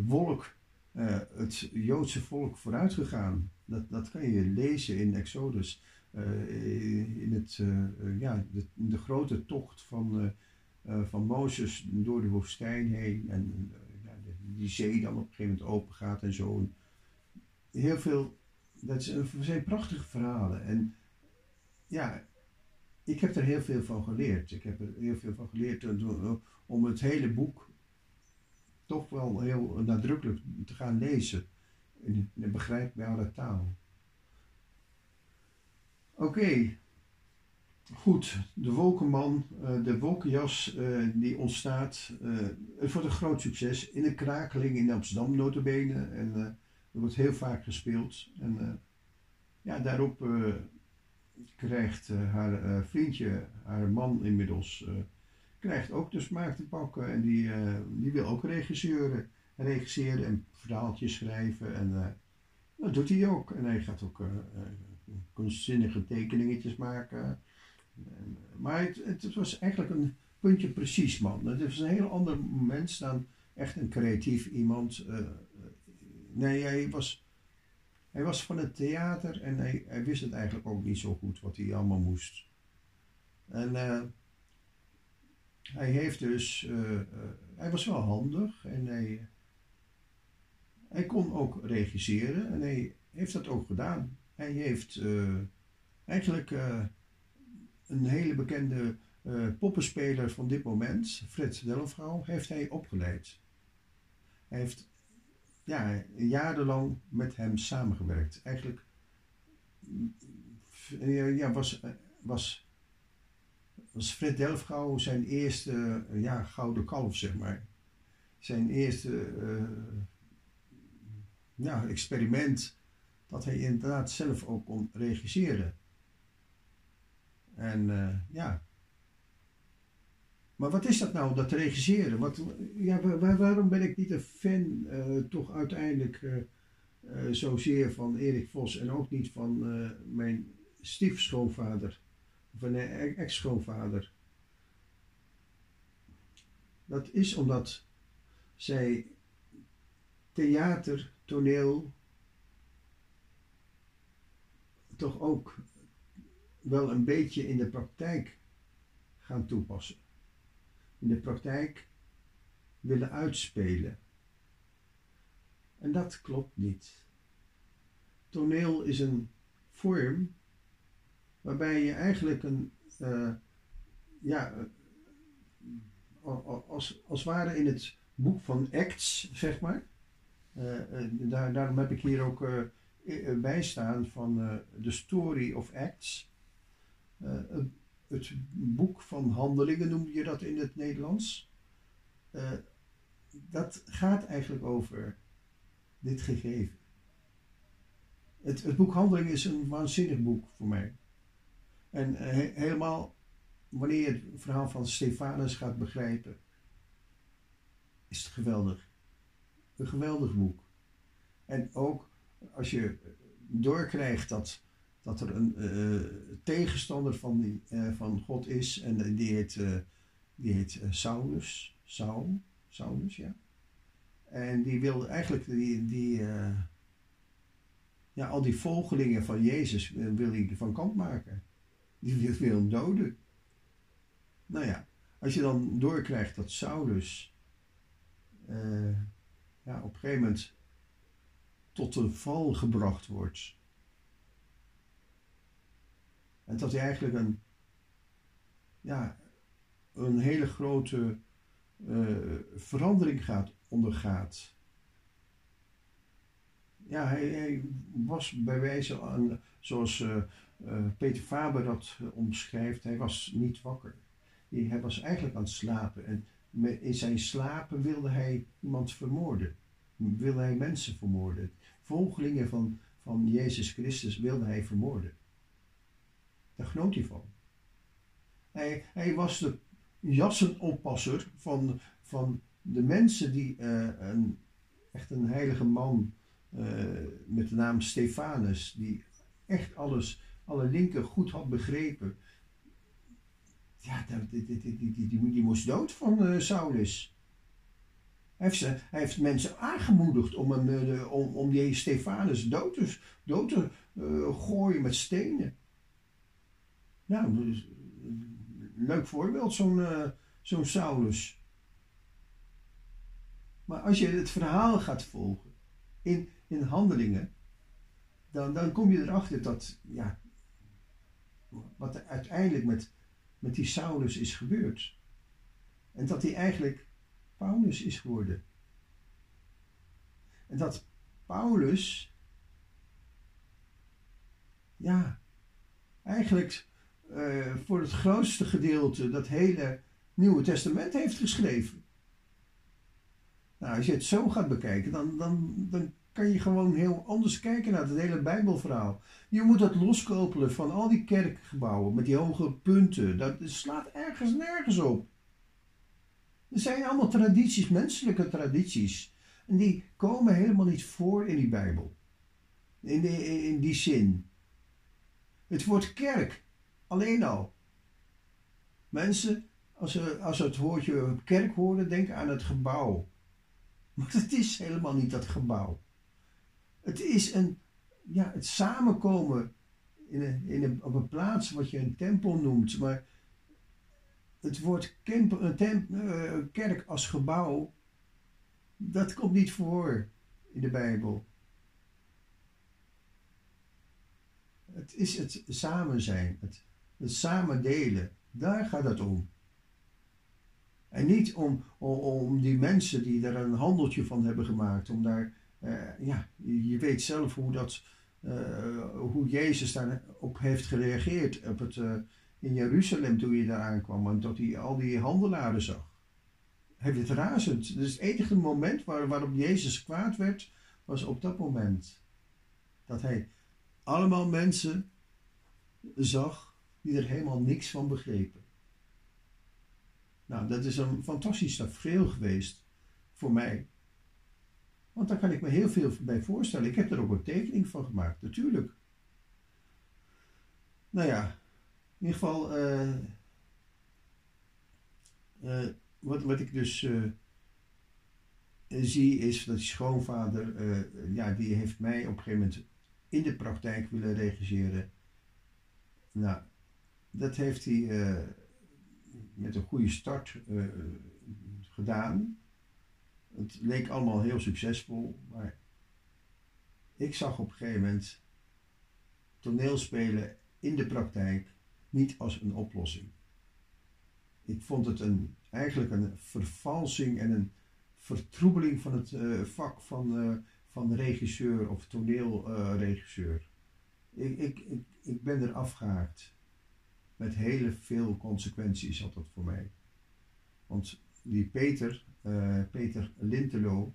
Speaker 1: wolk het Joodse volk vooruit gegaan. Dat, dat kan je lezen in Exodus. in het, ja, de, de, grote tocht van van Mozes door de woestijn heen. En ja, die zee dan op een gegeven moment open gaat en zo. Heel veel, dat zijn prachtige verhalen. En ja, ik heb er heel veel van geleerd. Ik heb er heel veel van geleerd om het hele boek toch wel heel nadrukkelijk te gaan lezen. In een begrijpbare taal. Oké, Goed, de wolkenman, uh, de wolkenjas uh, die ontstaat. Het wordt een groot succes. In een krakeling in Amsterdam notabene. En er wordt heel vaak gespeeld. En ja, daarop krijgt haar vriendje, haar man inmiddels, krijgt ook de smaak te pakken. En die, die wil ook regisseren. Regisseren en verhaaltjes schrijven. En dat doet hij ook. En hij gaat ook kunstzinnige tekeningetjes maken maar het, het, was eigenlijk een puntje precies, man. Het was een heel ander mens dan echt een creatief iemand. Nee, hij was, hij was van het theater en hij, hij, wist het eigenlijk ook niet zo goed wat hij allemaal moest. En uh, hij heeft dus, uh, hij was wel handig en hij, hij kon ook regisseren en hij heeft dat ook gedaan. Hij heeft eigenlijk een hele bekende poppenspeler van dit moment, Fred Delfgauw, heeft hij opgeleid. Hij heeft ja, jarenlang met hem samengewerkt. Eigenlijk ja, was, was, was Fred Delfgauw zijn eerste ja, gouden kalf, zeg maar. Zijn eerste uh, ja, experiment dat hij inderdaad zelf ook kon regisseren. En ja. Maar wat is dat nou, dat regisseren? Wat, ja, waar, waarom ben ik niet een fan uh, toch uiteindelijk uh, zozeer van Erik Vos en ook niet van mijn stiefschoonvader of een ex-schoonvader? Dat is omdat zij theater, toneel toch ook wel een beetje in de praktijk gaan toepassen. In de praktijk willen uitspelen. En dat klopt niet. Toneel is een vorm waarbij je eigenlijk een, uh, ja, uh, als, als ware in het boek van Acts, zeg maar. Uh, daar, daarom heb ik hier ook bij staan van The Story of Acts. Het boek van handelingen noemde je dat in het Nederlands. Uh, dat gaat eigenlijk over dit gegeven. Het, het, boek Handelingen is een waanzinnig boek voor mij. En uh, helemaal wanneer je het verhaal van Stefanus gaat begrijpen, is het geweldig. Een geweldig boek. En ook als je doorkrijgt dat dat er een uh, tegenstander van, die, uh, van God is en die heet, uh, die heet Saulus. Saul, Saulus, ja. En die wilde eigenlijk die, die, ja, al die volgelingen van Jezus wil hij van kant maken. Die wil hem doden. Nou ja, als je dan doorkrijgt dat Saulus ja, op een gegeven moment tot een val gebracht wordt en dat hij eigenlijk een, ja, een hele grote uh, verandering gaat, ondergaat. Ja, hij, was bij wijze aan, zoals uh, uh, Peter Faber dat omschrijft, hij was niet wakker. Hij, hij was eigenlijk aan het slapen en in zijn slapen wilde hij iemand vermoorden. wilde hij mensen vermoorden. Volgelingen van, van Jezus Christus wilde hij vermoorden. Daar genoot hij van. Hij, hij was de jassenoppasser van, van de mensen die uh, een, echt een heilige man uh, met de naam Stefanus, die echt alles, alle linken goed had begrepen. Ja, die, die, die, die, moest dood van uh, Saulus. Hij heeft, hij heeft mensen aangemoedigd om, hem, om, om die Stefanus dood te, dood te gooien met stenen. Nou, dus, leuk voorbeeld, zo'n zo'n Saulus. Maar als je het verhaal gaat volgen in, in handelingen, dan, dan kom je erachter dat, ja, wat er uiteindelijk met, met die Saulus is gebeurd. En dat hij eigenlijk Paulus is geworden. En dat Paulus, ja, eigenlijk uh, voor het grootste gedeelte dat hele Nieuwe Testament heeft geschreven. Nou, als je het zo gaat bekijken, dan, dan, dan kan je gewoon heel anders kijken naar het hele Bijbelverhaal. Je moet dat loskoppelen van al die kerkgebouwen met die hoge punten. Dat slaat ergens nergens op. Er zijn allemaal tradities, menselijke tradities. En die komen helemaal niet voor in die Bijbel. In, de, in die zin. Het woord kerk, alleen al. Mensen, als ze, als het woordje kerk horen, denken aan het gebouw. Maar het is helemaal niet dat gebouw. Het is een, ja, het samenkomen in een, in een, op een plaats wat je een tempel noemt. Maar het woord kemp, een temp, uh, kerk als gebouw, dat komt niet voor in de Bijbel. Het is het samen zijn, het, het samen delen. Daar gaat het om. En niet om, om, om, die mensen die er een handeltje van hebben gemaakt, om daar, uh, ja, je weet zelf hoe dat, uh, hoe Jezus daarop heeft gereageerd op het, uh, in Jeruzalem toen hij daar aankwam en dat hij al die handelaren zag. Hij werd razend. Dus het enige moment waar, waarop Jezus kwaad werd, was op dat moment. Dat hij allemaal mensen zag die er helemaal niks van begrepen. Nou, dat is een fantastisch tafereel geweest voor mij. Want daar kan ik me heel veel bij voorstellen. Ik heb er ook een tekening van gemaakt, natuurlijk. Nou ja, in ieder geval, uh, uh, wat, wat ik dus uh, zie is dat die schoonvader, ja, die heeft mij op een gegeven moment in de praktijk willen regisseren. Nou, dat heeft hij met een goede start uh, gedaan. Het leek allemaal heel succesvol, maar ik zag op een gegeven moment toneelspelen in de praktijk niet als een oplossing. Ik vond het een, eigenlijk een vervalsing en een vertroebeling van het uh, vak van, van regisseur of toneelregisseur. ik, ik, ik, ik ben er afgehaakt met hele veel consequenties had dat voor mij. Want die Peter, uh, Peter Lintelo,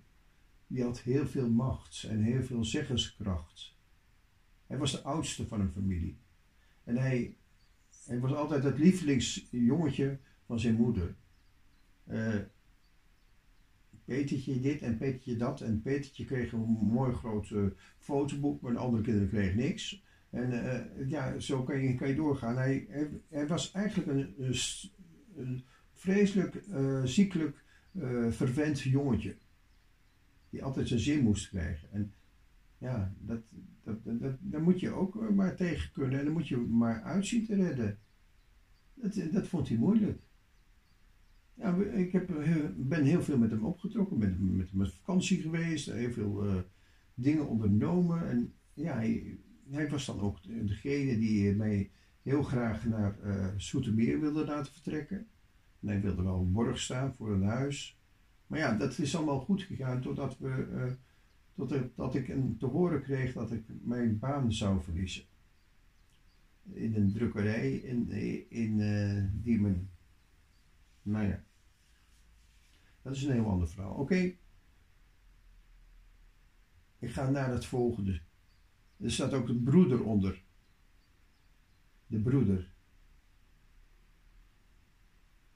Speaker 1: die had heel veel macht en heel veel zeggenskracht. Hij was de oudste van een familie. En hij, was altijd het lievelingsjongetje van zijn moeder. Uh, Petertje dit en Petertje dat. En Petertje kreeg een mooi groot uh, fotoboek, maar de andere kinderen kregen niks. En uh, ja, zo kan je, kan je doorgaan. Hij, hij, was eigenlijk een, een vreselijk uh, ziekelijk uh, verwend jongetje. Die altijd zijn zin moest krijgen. En ja, dat, dat, dat, daar moet je ook maar tegen kunnen. En dan moet je maar uitzien te redden. Dat, dat vond hij moeilijk. Ja, ik heb, ben heel veel met hem opgetrokken. Met, met hem op vakantie geweest. Heel veel dingen ondernomen. En ja, hij, hij was dan ook degene die mij heel graag naar uh, Soetermeer wilde laten vertrekken. En hij wilde wel borg staan voor een huis. Maar ja, dat is allemaal goed gegaan totdat, we, uh, tot dat ik een, te horen kreeg dat ik mijn baan zou verliezen. In een drukkerij in, in uh, Diemen. Nou ja, dat is een heel ander verhaal. Oké. ik ga naar het volgende. Er staat ook een broeder onder. De broeder.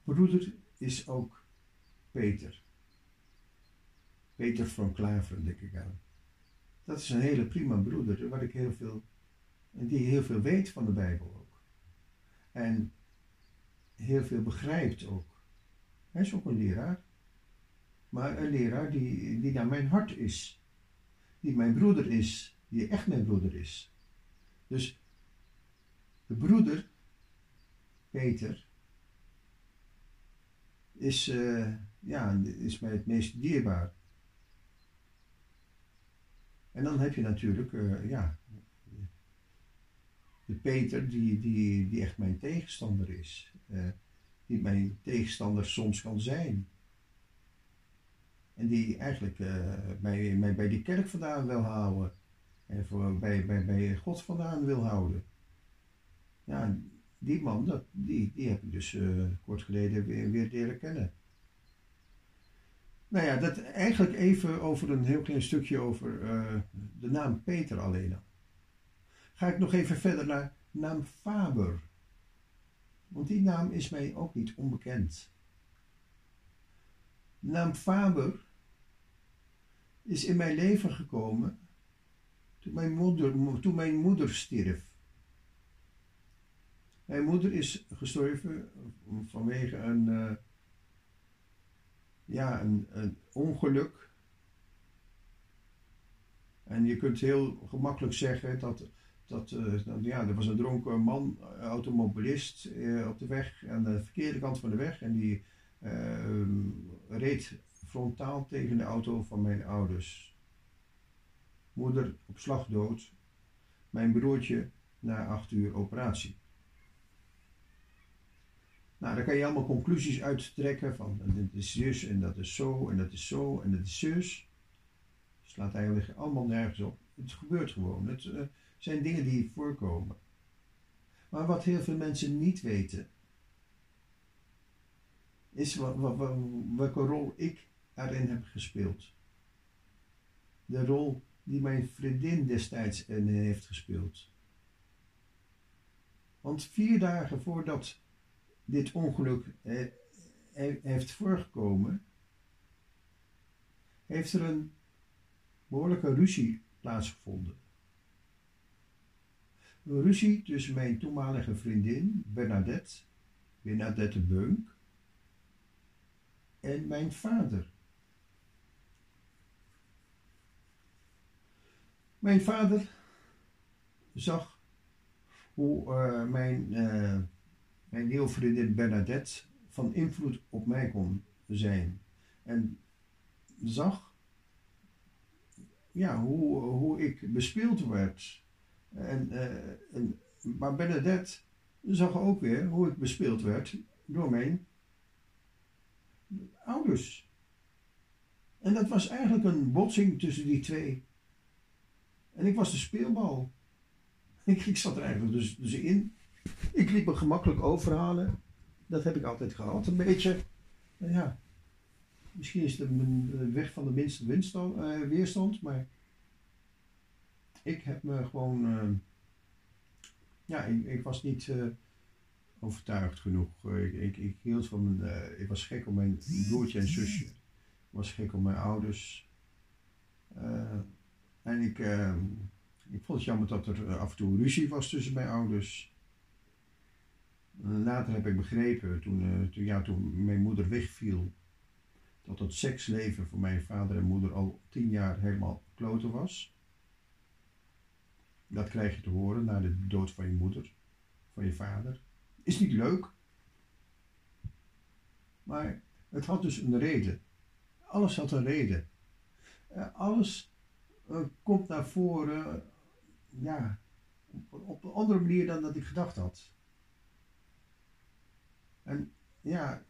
Speaker 1: Broeder is ook Peter. Peter van Klaveren, denk ik aan. Dat is een hele prima broeder, waar ik heel veel, die heel veel weet van de Bijbel ook. En heel veel begrijpt ook. Hij is ook een leraar. Maar een leraar die, die naar mijn hart is. Die mijn broeder is. Die echt mijn broeder is. Dus de broeder, Peter, is, uh, ja, is mij het meest dierbaar. En dan heb je natuurlijk, uh, ja, de Peter die, die, die echt mijn tegenstander is. Uh, die mijn tegenstander soms kan zijn. En die eigenlijk mij, mij bij die kerk vandaan wil houden. En voor, bij, bij, bij God vandaan wil houden. Ja, die man, dat, die, die heb ik dus uh, kort geleden weer, weer leren kennen. Nou ja, dat eigenlijk even over een heel klein stukje over uh, de naam Peter alleen al. Ga ik nog even verder naar naam Faber. Want die naam is mij ook niet onbekend. Naam Faber is in mijn leven gekomen toen mijn moeder, toen mijn moeder stierf. Mijn moeder is gestorven vanwege een, uh, ja, een, ongeluk. En je kunt heel gemakkelijk zeggen dat, dat, uh, ja, er was een dronken man, automobilist, uh, op de weg, aan de verkeerde kant van de weg. En die reed frontaal tegen de auto van mijn ouders. Moeder op slag dood, mijn broertje na acht uur operatie. Nou, daar kan je allemaal conclusies uittrekken van dit is zus en dat is zo en dat is zo en dat is zus. Slaat eigenlijk allemaal nergens op. Het gebeurt gewoon. Het uh, zijn dingen die voorkomen. Maar wat heel veel mensen niet weten, is welke rol ik daarin heb gespeeld. De rol die mijn vriendin destijds in heeft gespeeld. Want vier dagen voordat dit ongeluk eh, heeft voorgekomen, heeft er een behoorlijke ruzie plaatsgevonden. Een ruzie tussen mijn toenmalige vriendin Bernadette, Bernadette Beunk, en mijn vader. Mijn vader zag hoe uh, mijn, uh, mijn Bernadette van invloed op mij kon zijn. En zag ja, hoe, hoe ik bespeeld werd. En, uh, en, maar Bernadette zag ook weer hoe ik bespeeld werd door mijn ouders. En dat was eigenlijk een botsing tussen die twee. En ik was de speelbal. Ik, ik zat er eigenlijk dus, dus in. Ik liep me gemakkelijk overhalen. Dat heb ik altijd gehad, een beetje. Nou ja, misschien is het de weg van de minste winstand, uh, weerstand, maar ik heb me gewoon. Uh, ja, ik, ik, was niet uh, overtuigd genoeg. Ik, ik, ik, hield van mijn. ik was gek op mijn broertje en zusje. Ik was gek op mijn ouders. En ik, uh, ik vond het jammer dat er af en toe ruzie was tussen mijn ouders. Later heb ik begrepen, toen, uh, toen, ja, toen mijn moeder wegviel, dat het seksleven voor mijn vader en moeder al tien jaar helemaal kloten was. Dat krijg je te horen na de dood van je moeder, van je vader. Is niet leuk. Maar het had dus een reden. Alles had een reden. Uh, alles komt naar voren ja, op, een andere manier dan dat ik gedacht had. En ja,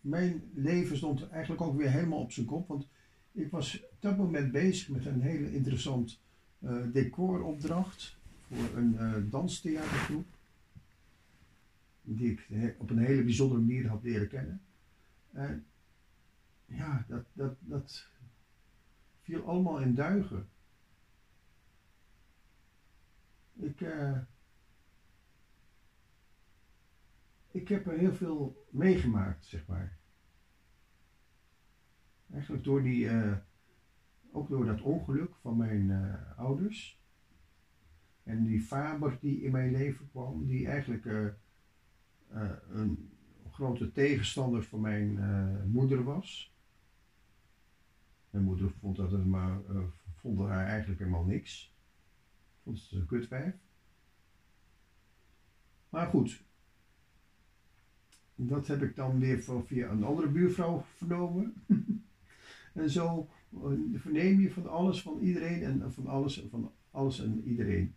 Speaker 1: mijn leven stond eigenlijk ook weer helemaal op zijn kop, want ik was op dat moment bezig met een hele interessant uh, decoropdracht voor een uh, danstheatergroep. Die ik op een hele bijzondere manier had leren kennen. En ja, dat, dat, dat viel allemaal in duigen. Ik, uh, ik heb er heel veel meegemaakt, zeg maar. Eigenlijk door die, uh, ook door dat ongeluk van mijn uh, ouders. En die vader die in mijn leven kwam, die eigenlijk een grote tegenstander van mijn moeder was. Mijn moeder vond, dat het maar, vond haar eigenlijk helemaal niks. Vond het een kutwijf. Maar goed, dat heb ik dan weer via een andere buurvrouw vernomen. en zo eh, verneem je van alles, van iedereen en van alles, van alles en iedereen.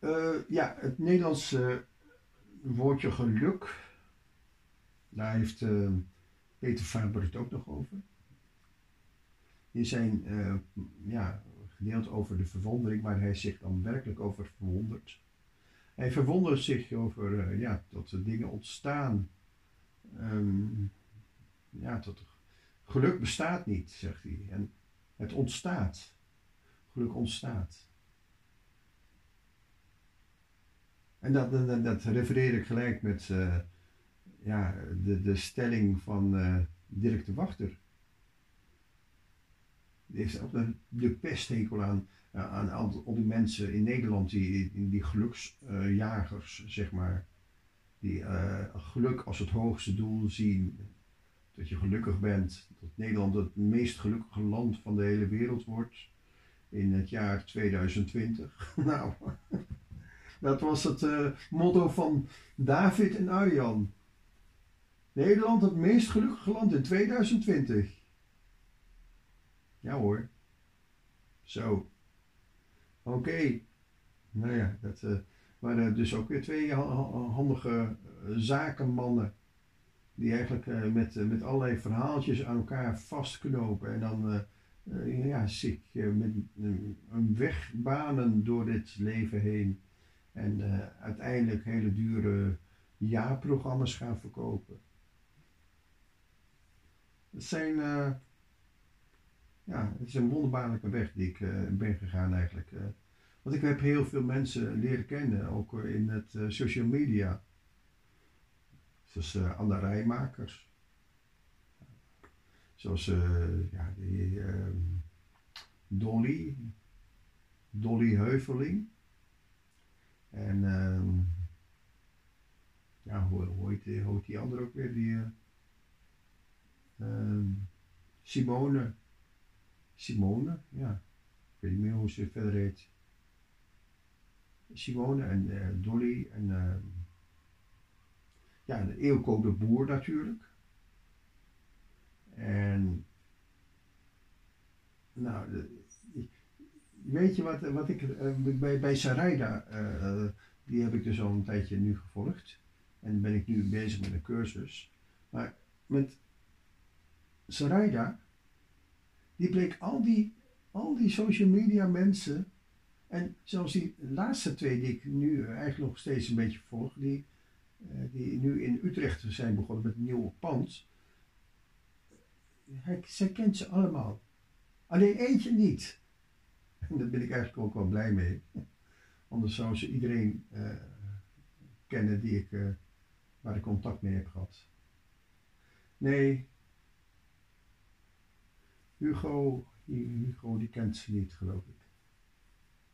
Speaker 1: Uh, ja, het Nederlandse woordje geluk, daar heeft uh, Peter Faber het ook nog over. In zijn uh, ja, gedeelte over de verwondering, waar hij zich dan werkelijk over verwondert. Hij verwondert zich over uh, ja, dat er dingen ontstaan. Um, ja, dat geluk bestaat niet, zegt hij. En het ontstaat. Geluk ontstaat. En dat, dat, refereer ik gelijk met uh, ja, de, de stelling van uh, Dirk de Wachter. Die heeft ook de pesthekel aan aan al die mensen in Nederland, die, die geluksjagers, zeg maar, die uh, geluk als het hoogste doel zien. Dat je gelukkig bent, dat Nederland het meest gelukkige land van de hele wereld wordt in het jaar 2020. nou, dat was het motto van David en Arjan. Nederland het meest gelukkige land in 2020. Ja hoor. Zo. Oké. Nou ja, dat waren dus ook weer twee handige uh, zakenmannen. Die eigenlijk met, met allerlei verhaaltjes aan elkaar vastknopen. En dan ja, zich met een weg banen door dit leven heen. En uiteindelijk hele dure jaarprogramma's gaan verkopen. Het zijn ja, het is een wonderbaarlijke weg die ik uh, ben gegaan eigenlijk. Uh, want ik heb heel veel mensen leren kennen, ook in het social media. Zoals Anna Rijmakers. Zoals ja, die, ehm, Dolly. Dolly Heuveling. En ehm, ja, hoe, hoe, heet, hoe heet die andere ook weer? Die, Simone. Simone, ja. Ik weet niet meer hoe ze verder heet. Simone en uh, Dolly en uh, ja, de Eelco de Boer natuurlijk. En nou, weet je wat, wat ik uh, bij, bij Sarayda, die heb ik dus al een tijdje nu gevolgd. En ben ik nu bezig met een cursus. Maar met Sarayda die bleek al die, al die social media mensen, en zelfs die laatste twee die ik nu eigenlijk nog steeds een beetje volg, die, uh, die nu in Utrecht zijn begonnen met een nieuw pand. Zij kent ze allemaal. Alleen eentje niet. En daar ben ik eigenlijk ook wel blij mee. Anders zou ze iedereen uh, kennen die ik, uh, waar ik contact mee heb gehad. Nee, Hugo, Hugo die kent ze niet, geloof ik.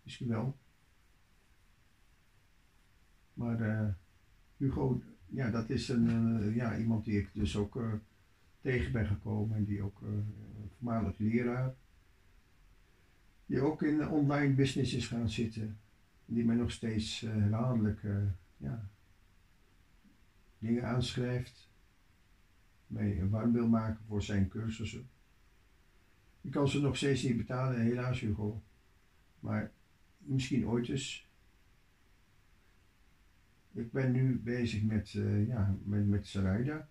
Speaker 1: Misschien wel. Maar uh, Hugo, ja, dat is een, uh, ja, iemand die ik dus ook uh, tegen ben gekomen. En die ook voormalig leraar. Die ook in online business is gaan zitten. Die mij nog steeds herhaaldelijk ja, dingen aanschrijft. Mij warm wil maken voor zijn cursussen. Ik kan ze nog steeds niet betalen, helaas Hugo. Maar misschien ooit eens. Ik ben nu bezig met, uh, ja, met, met Sarayda.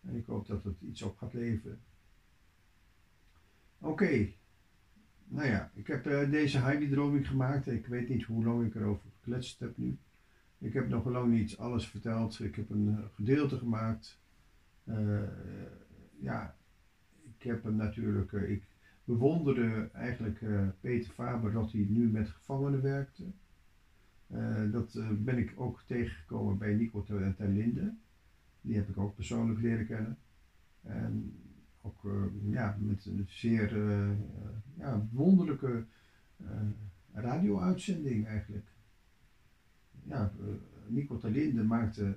Speaker 1: En ik hoop dat het iets op gaat leveren. Oké. Nou ja, ik heb uh, deze hydrodroming gemaakt. Ik weet niet hoe lang ik erover gekletst heb nu. Ik heb nog lang niet alles verteld. Ik heb een uh, gedeelte gemaakt. ja, ik heb hem natuurlijk, uh, ik bewonderde eigenlijk uh, Peter Faber dat hij nu met gevangenen werkte. Uh, dat ben ik ook tegengekomen bij Nico ten Linde. Die heb ik ook persoonlijk leren kennen. En ook ja, met een zeer ja, wonderlijke radio-uitzending eigenlijk. Ja, Nico Talinde maakte,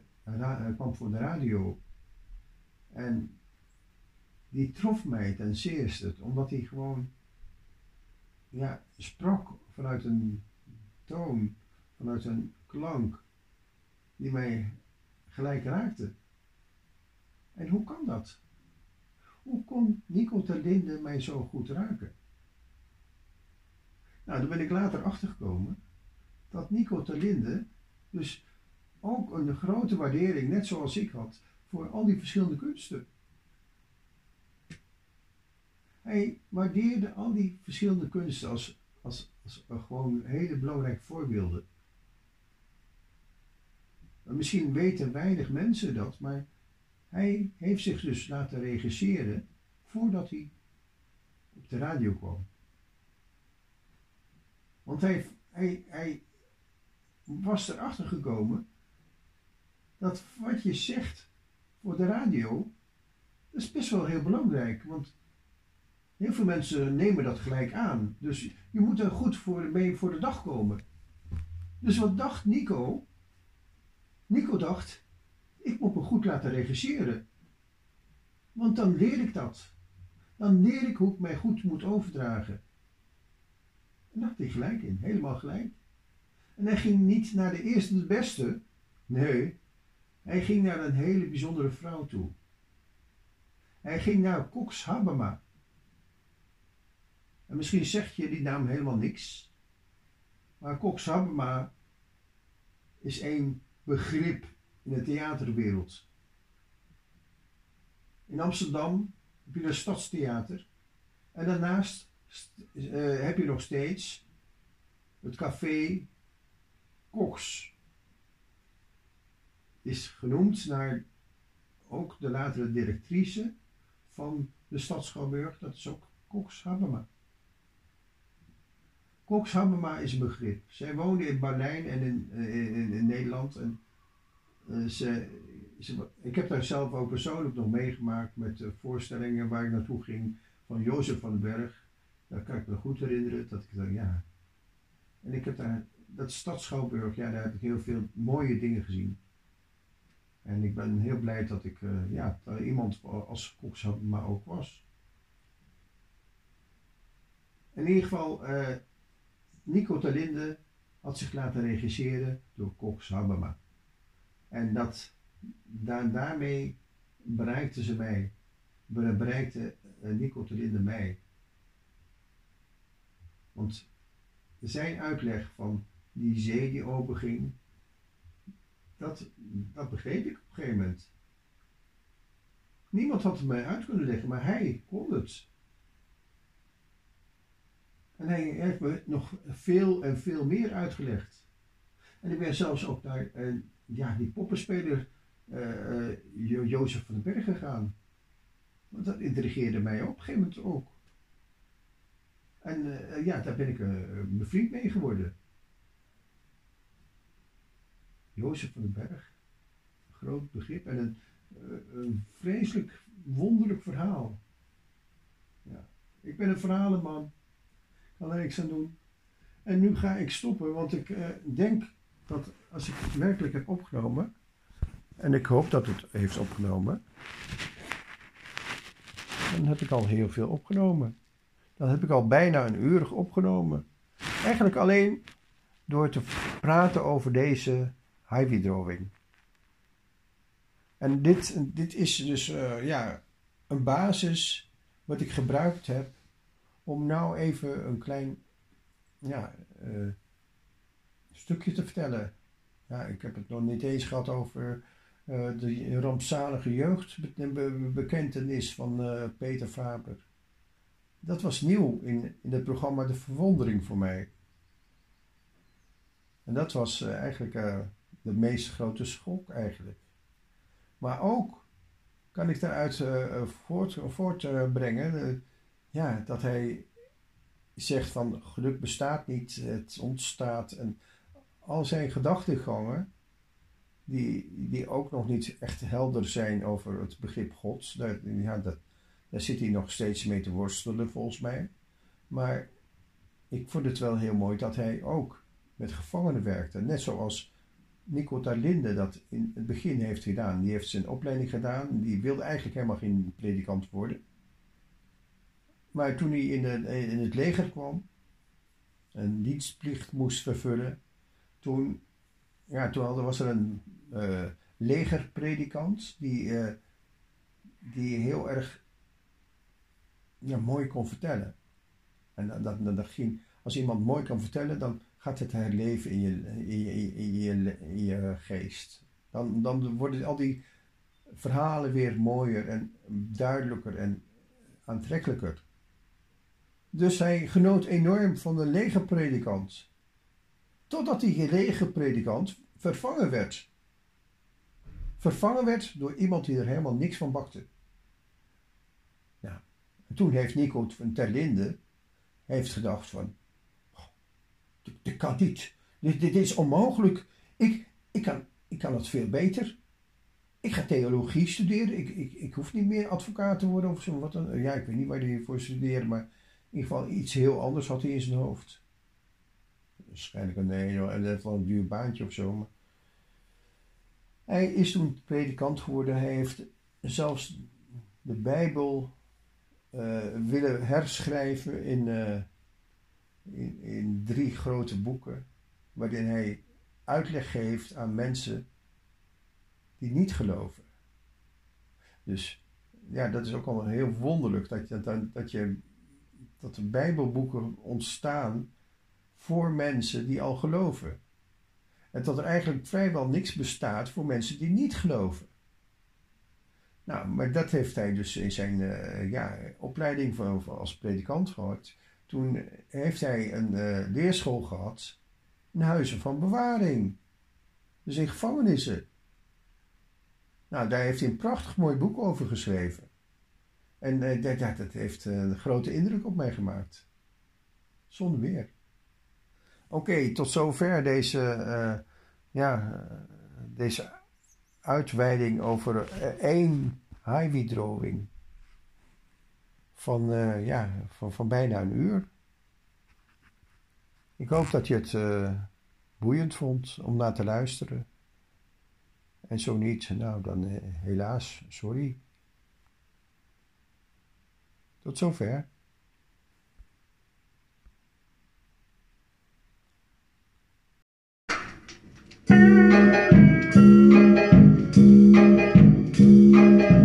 Speaker 1: kwam voor de radio en die trof mij ten zeerste, omdat hij gewoon ja, sprak vanuit een toon, vanuit een klank, die mij gelijk raakte. En hoe kan dat? Hoe kon Nico Terlinde mij zo goed raken? Nou, daar ben ik later achtergekomen dat Nico Terlinde dus ook een grote waardering, net zoals ik had, voor al die verschillende kunsten. Hij waardeerde al die verschillende kunsten als, als, als gewoon hele belangrijke voorbeelden. Misschien weten weinig mensen dat, maar hij heeft zich dus laten regisseren voordat hij op de radio kwam. Want hij, hij, hij was erachter gekomen dat wat je zegt voor de radio, dat is best wel heel belangrijk. Want heel veel mensen nemen dat gelijk aan. Dus je moet er goed voor, mee voor de dag komen. Dus wat dacht Nico? Nico dacht, ik moet me goed laten regisseren. Want dan leer ik dat. Dan leer ik hoe ik mij goed moet overdragen. En hij gelijk in, helemaal gelijk. En hij ging niet naar de eerste de beste. Nee, hij ging naar een hele bijzondere vrouw toe. Hij ging naar Cox Habema. En misschien zegt je die naam helemaal niks. Maar Cox Habema is een begrip in de theaterwereld. In Amsterdam heb je een stadstheater. En daarnaast uh, heb je nog steeds het café Cox is genoemd naar ook de latere directrice van de stad Schouwburg, dat is ook Cox Habema. Cox Habema is een begrip. Zij woonde in Berlijn en in, in, in Nederland. En, uh, ze, ik heb daar zelf ook persoonlijk nog meegemaakt met uh, voorstellingen waar ik naartoe ging van Jozef van den Berg. Daar kan ik me goed herinneren dat ik dacht, ja. En ik heb daar, dat stad Schouwburg, ja, daar heb ik heel veel mooie dingen gezien. En ik ben heel blij dat ik ja, iemand als maar ook was. In ieder geval, Nico Talinde had zich laten regisseren door Cox Habema. En dat, daar, daarmee bereikte ze mij, bereikte uh, Nico Talinde mij. Want zijn uitleg van die zee die openging, dat, dat begreep ik op een gegeven moment. Niemand had het mij uit kunnen leggen, maar hij kon het. En hij heeft me nog veel en veel meer uitgelegd. En ik ben zelfs ook naar uh, ja, die poppenspeler uh, Jozef van den Berg gegaan. Want dat intrigeerde mij op een gegeven moment ook. En ja, daar ben ik mijn vriend mee geworden. Jozef van den Berg. Groot begrip en een, eh, een vreselijk wonderlijk verhaal. Ja. Ik ben een verhalenman. Doen. En nu ga ik stoppen, want ik uh, denk dat als ik het werkelijk heb opgenomen, en ik hoop dat het heeft opgenomen, dan heb ik al heel veel opgenomen. Dan heb ik al bijna een uur opgenomen. Eigenlijk alleen door te praten over deze highwithdrawing. En dit, dit is dus uh, ja, een basis wat ik gebruikt heb om nou even een klein ja, uh, stukje te vertellen. Ja, ik heb het nog niet eens gehad over uh, de rampzalige jeugdbekentenis van Peter Faber. Dat was nieuw in, in het programma De Verwondering voor mij. En dat was eigenlijk de meest grote schok eigenlijk. Maar ook kan ik daaruit voort, voortbrengen? Ja, dat hij zegt van geluk bestaat niet, het ontstaat. En al zijn gedachtegangen, die, die ook nog niet echt helder zijn over het begrip Gods, daar, ja, dat, daar zit hij nog steeds mee te worstelen volgens mij. Maar ik vond het wel heel mooi dat hij ook met gevangenen werkte. Net zoals Nico Tarlinde dat in het begin heeft gedaan. Die heeft zijn opleiding gedaan. Die wilde eigenlijk helemaal geen predikant worden. Maar toen hij in, de, in het leger kwam, een dienstplicht moest vervullen, toen, ja, toen was er een uh, legerpredikant die, uh, die heel erg ja, mooi kon vertellen. En dat, dat, als iemand mooi kan vertellen, dan gaat het herleven in je, in je, in je, in je geest. Dan, dan worden al die verhalen weer mooier en duidelijker en aantrekkelijker. Dus hij genoot enorm van de legerpredikant. Totdat die legerpredikant vervangen werd. Vervangen werd door iemand die er helemaal niks van bakte. Ja. En toen heeft Nico van Terlinde heeft gedacht van, dit, kan niet. Dit, is onmogelijk. Ik, ik, kan, ik kan het veel beter. Ik ga theologie studeren. Ik, ik, ik hoef niet meer advocaat te worden of zo. Wat dan. Ja, ik weet niet waar hij voor studeerde, maar ieder geval iets heel anders had hij in zijn hoofd. Waarschijnlijk een, een, een duur baantje of zo. Maar hij is toen predikant geworden. Hij heeft zelfs de Bijbel uh, willen herschrijven in, uh, in, in, drie grote boeken, waarin hij uitleg geeft aan mensen die niet geloven. Dus ja, dat is ook al heel wonderlijk dat, je, dat, je, dat de Bijbelboeken ontstaan voor mensen die al geloven. En dat er eigenlijk vrijwel niks bestaat voor mensen die niet geloven. Nou, maar dat heeft hij dus in zijn uh, ja, opleiding van, als predikant gehad. Toen heeft hij een uh, leerschool gehad in huizen van bewaring. Dus in gevangenissen. Nou, daar heeft hij een prachtig mooi boek over geschreven. En dat, dat, heeft een grote indruk op mij gemaakt. Zonder meer. Oké, tot zover deze, ja, deze uitweiding over eh, één highway van, uh, ja, van, van bijna een uur. Ik hoop dat je het boeiend vond om naar te luisteren. En zo niet, nou dan helaas, sorry. Tot zover.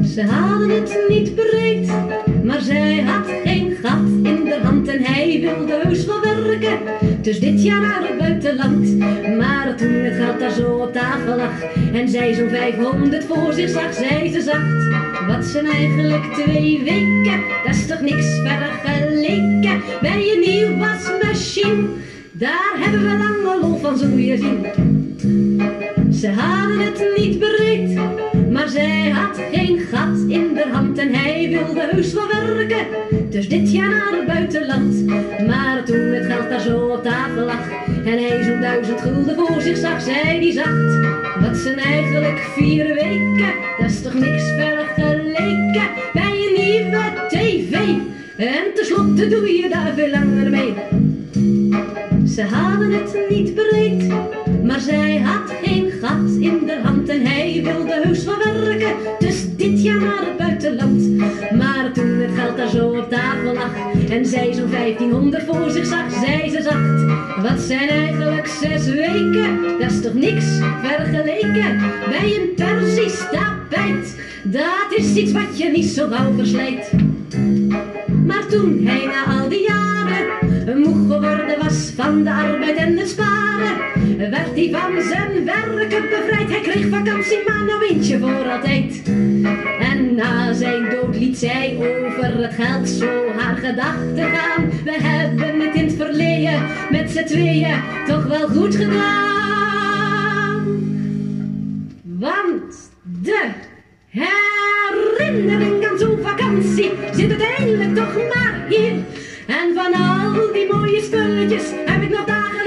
Speaker 3: Ze hadden het niet breed, maar zij had geen gat in de hand en hij wilde heus wel werken. Dus dit jaar naar het buitenland. Maar toen het geld daar zo op tafel lag en zij zo'n 500 voor zich zag, zei ze zacht. Wat zijn eigenlijk twee weken? Dat is toch niks vergeleken bij je nieuw wasmachine. Daar hebben we lange lol van, zo je zien. Ze hadden het niet breed, maar zij had geen gat in de hand en hij wilde heus wel werken. Dus dit jaar naar het buitenland. Maar toen het geld daar zo op tafel lag en hij zo'n duizend gulden voor zich zag, zei die zacht. Wat zijn eigenlijk vier weken, dat is toch niks vergeleken bij een nieuwe tv. En tenslotte doe je daar veel langer mee. Ze hadden het niet breed, maar zij had geen gat in de hand en hij wilde heus wel werken. Dus dit jaar naar het buitenland. Maar toen het geld daar zo op tafel lag en zij zo'n 1500 voor zich zag, zei ze zacht: Wat zijn eigenlijk zes weken? Dat is toch niks vergeleken bij een Persisch tapijt. Dat is iets wat je niet zo gauw verslijt. Maar toen hij na al die jaren moe geworden was van de arbeid en het sparen, werd hij van zijn werken bevrijd. Hij kreeg vakantie, maar nou eentje voor altijd. En na zijn dood liet zij over het geld zo haar gedachten gaan. We hebben het in het verleden met z'n tweeën toch wel goed gedaan. Want de herinnering aan zo'n vakantie zit uiteindelijk toch maar hier. En van al die mooie spulletjes heb ik nog dagen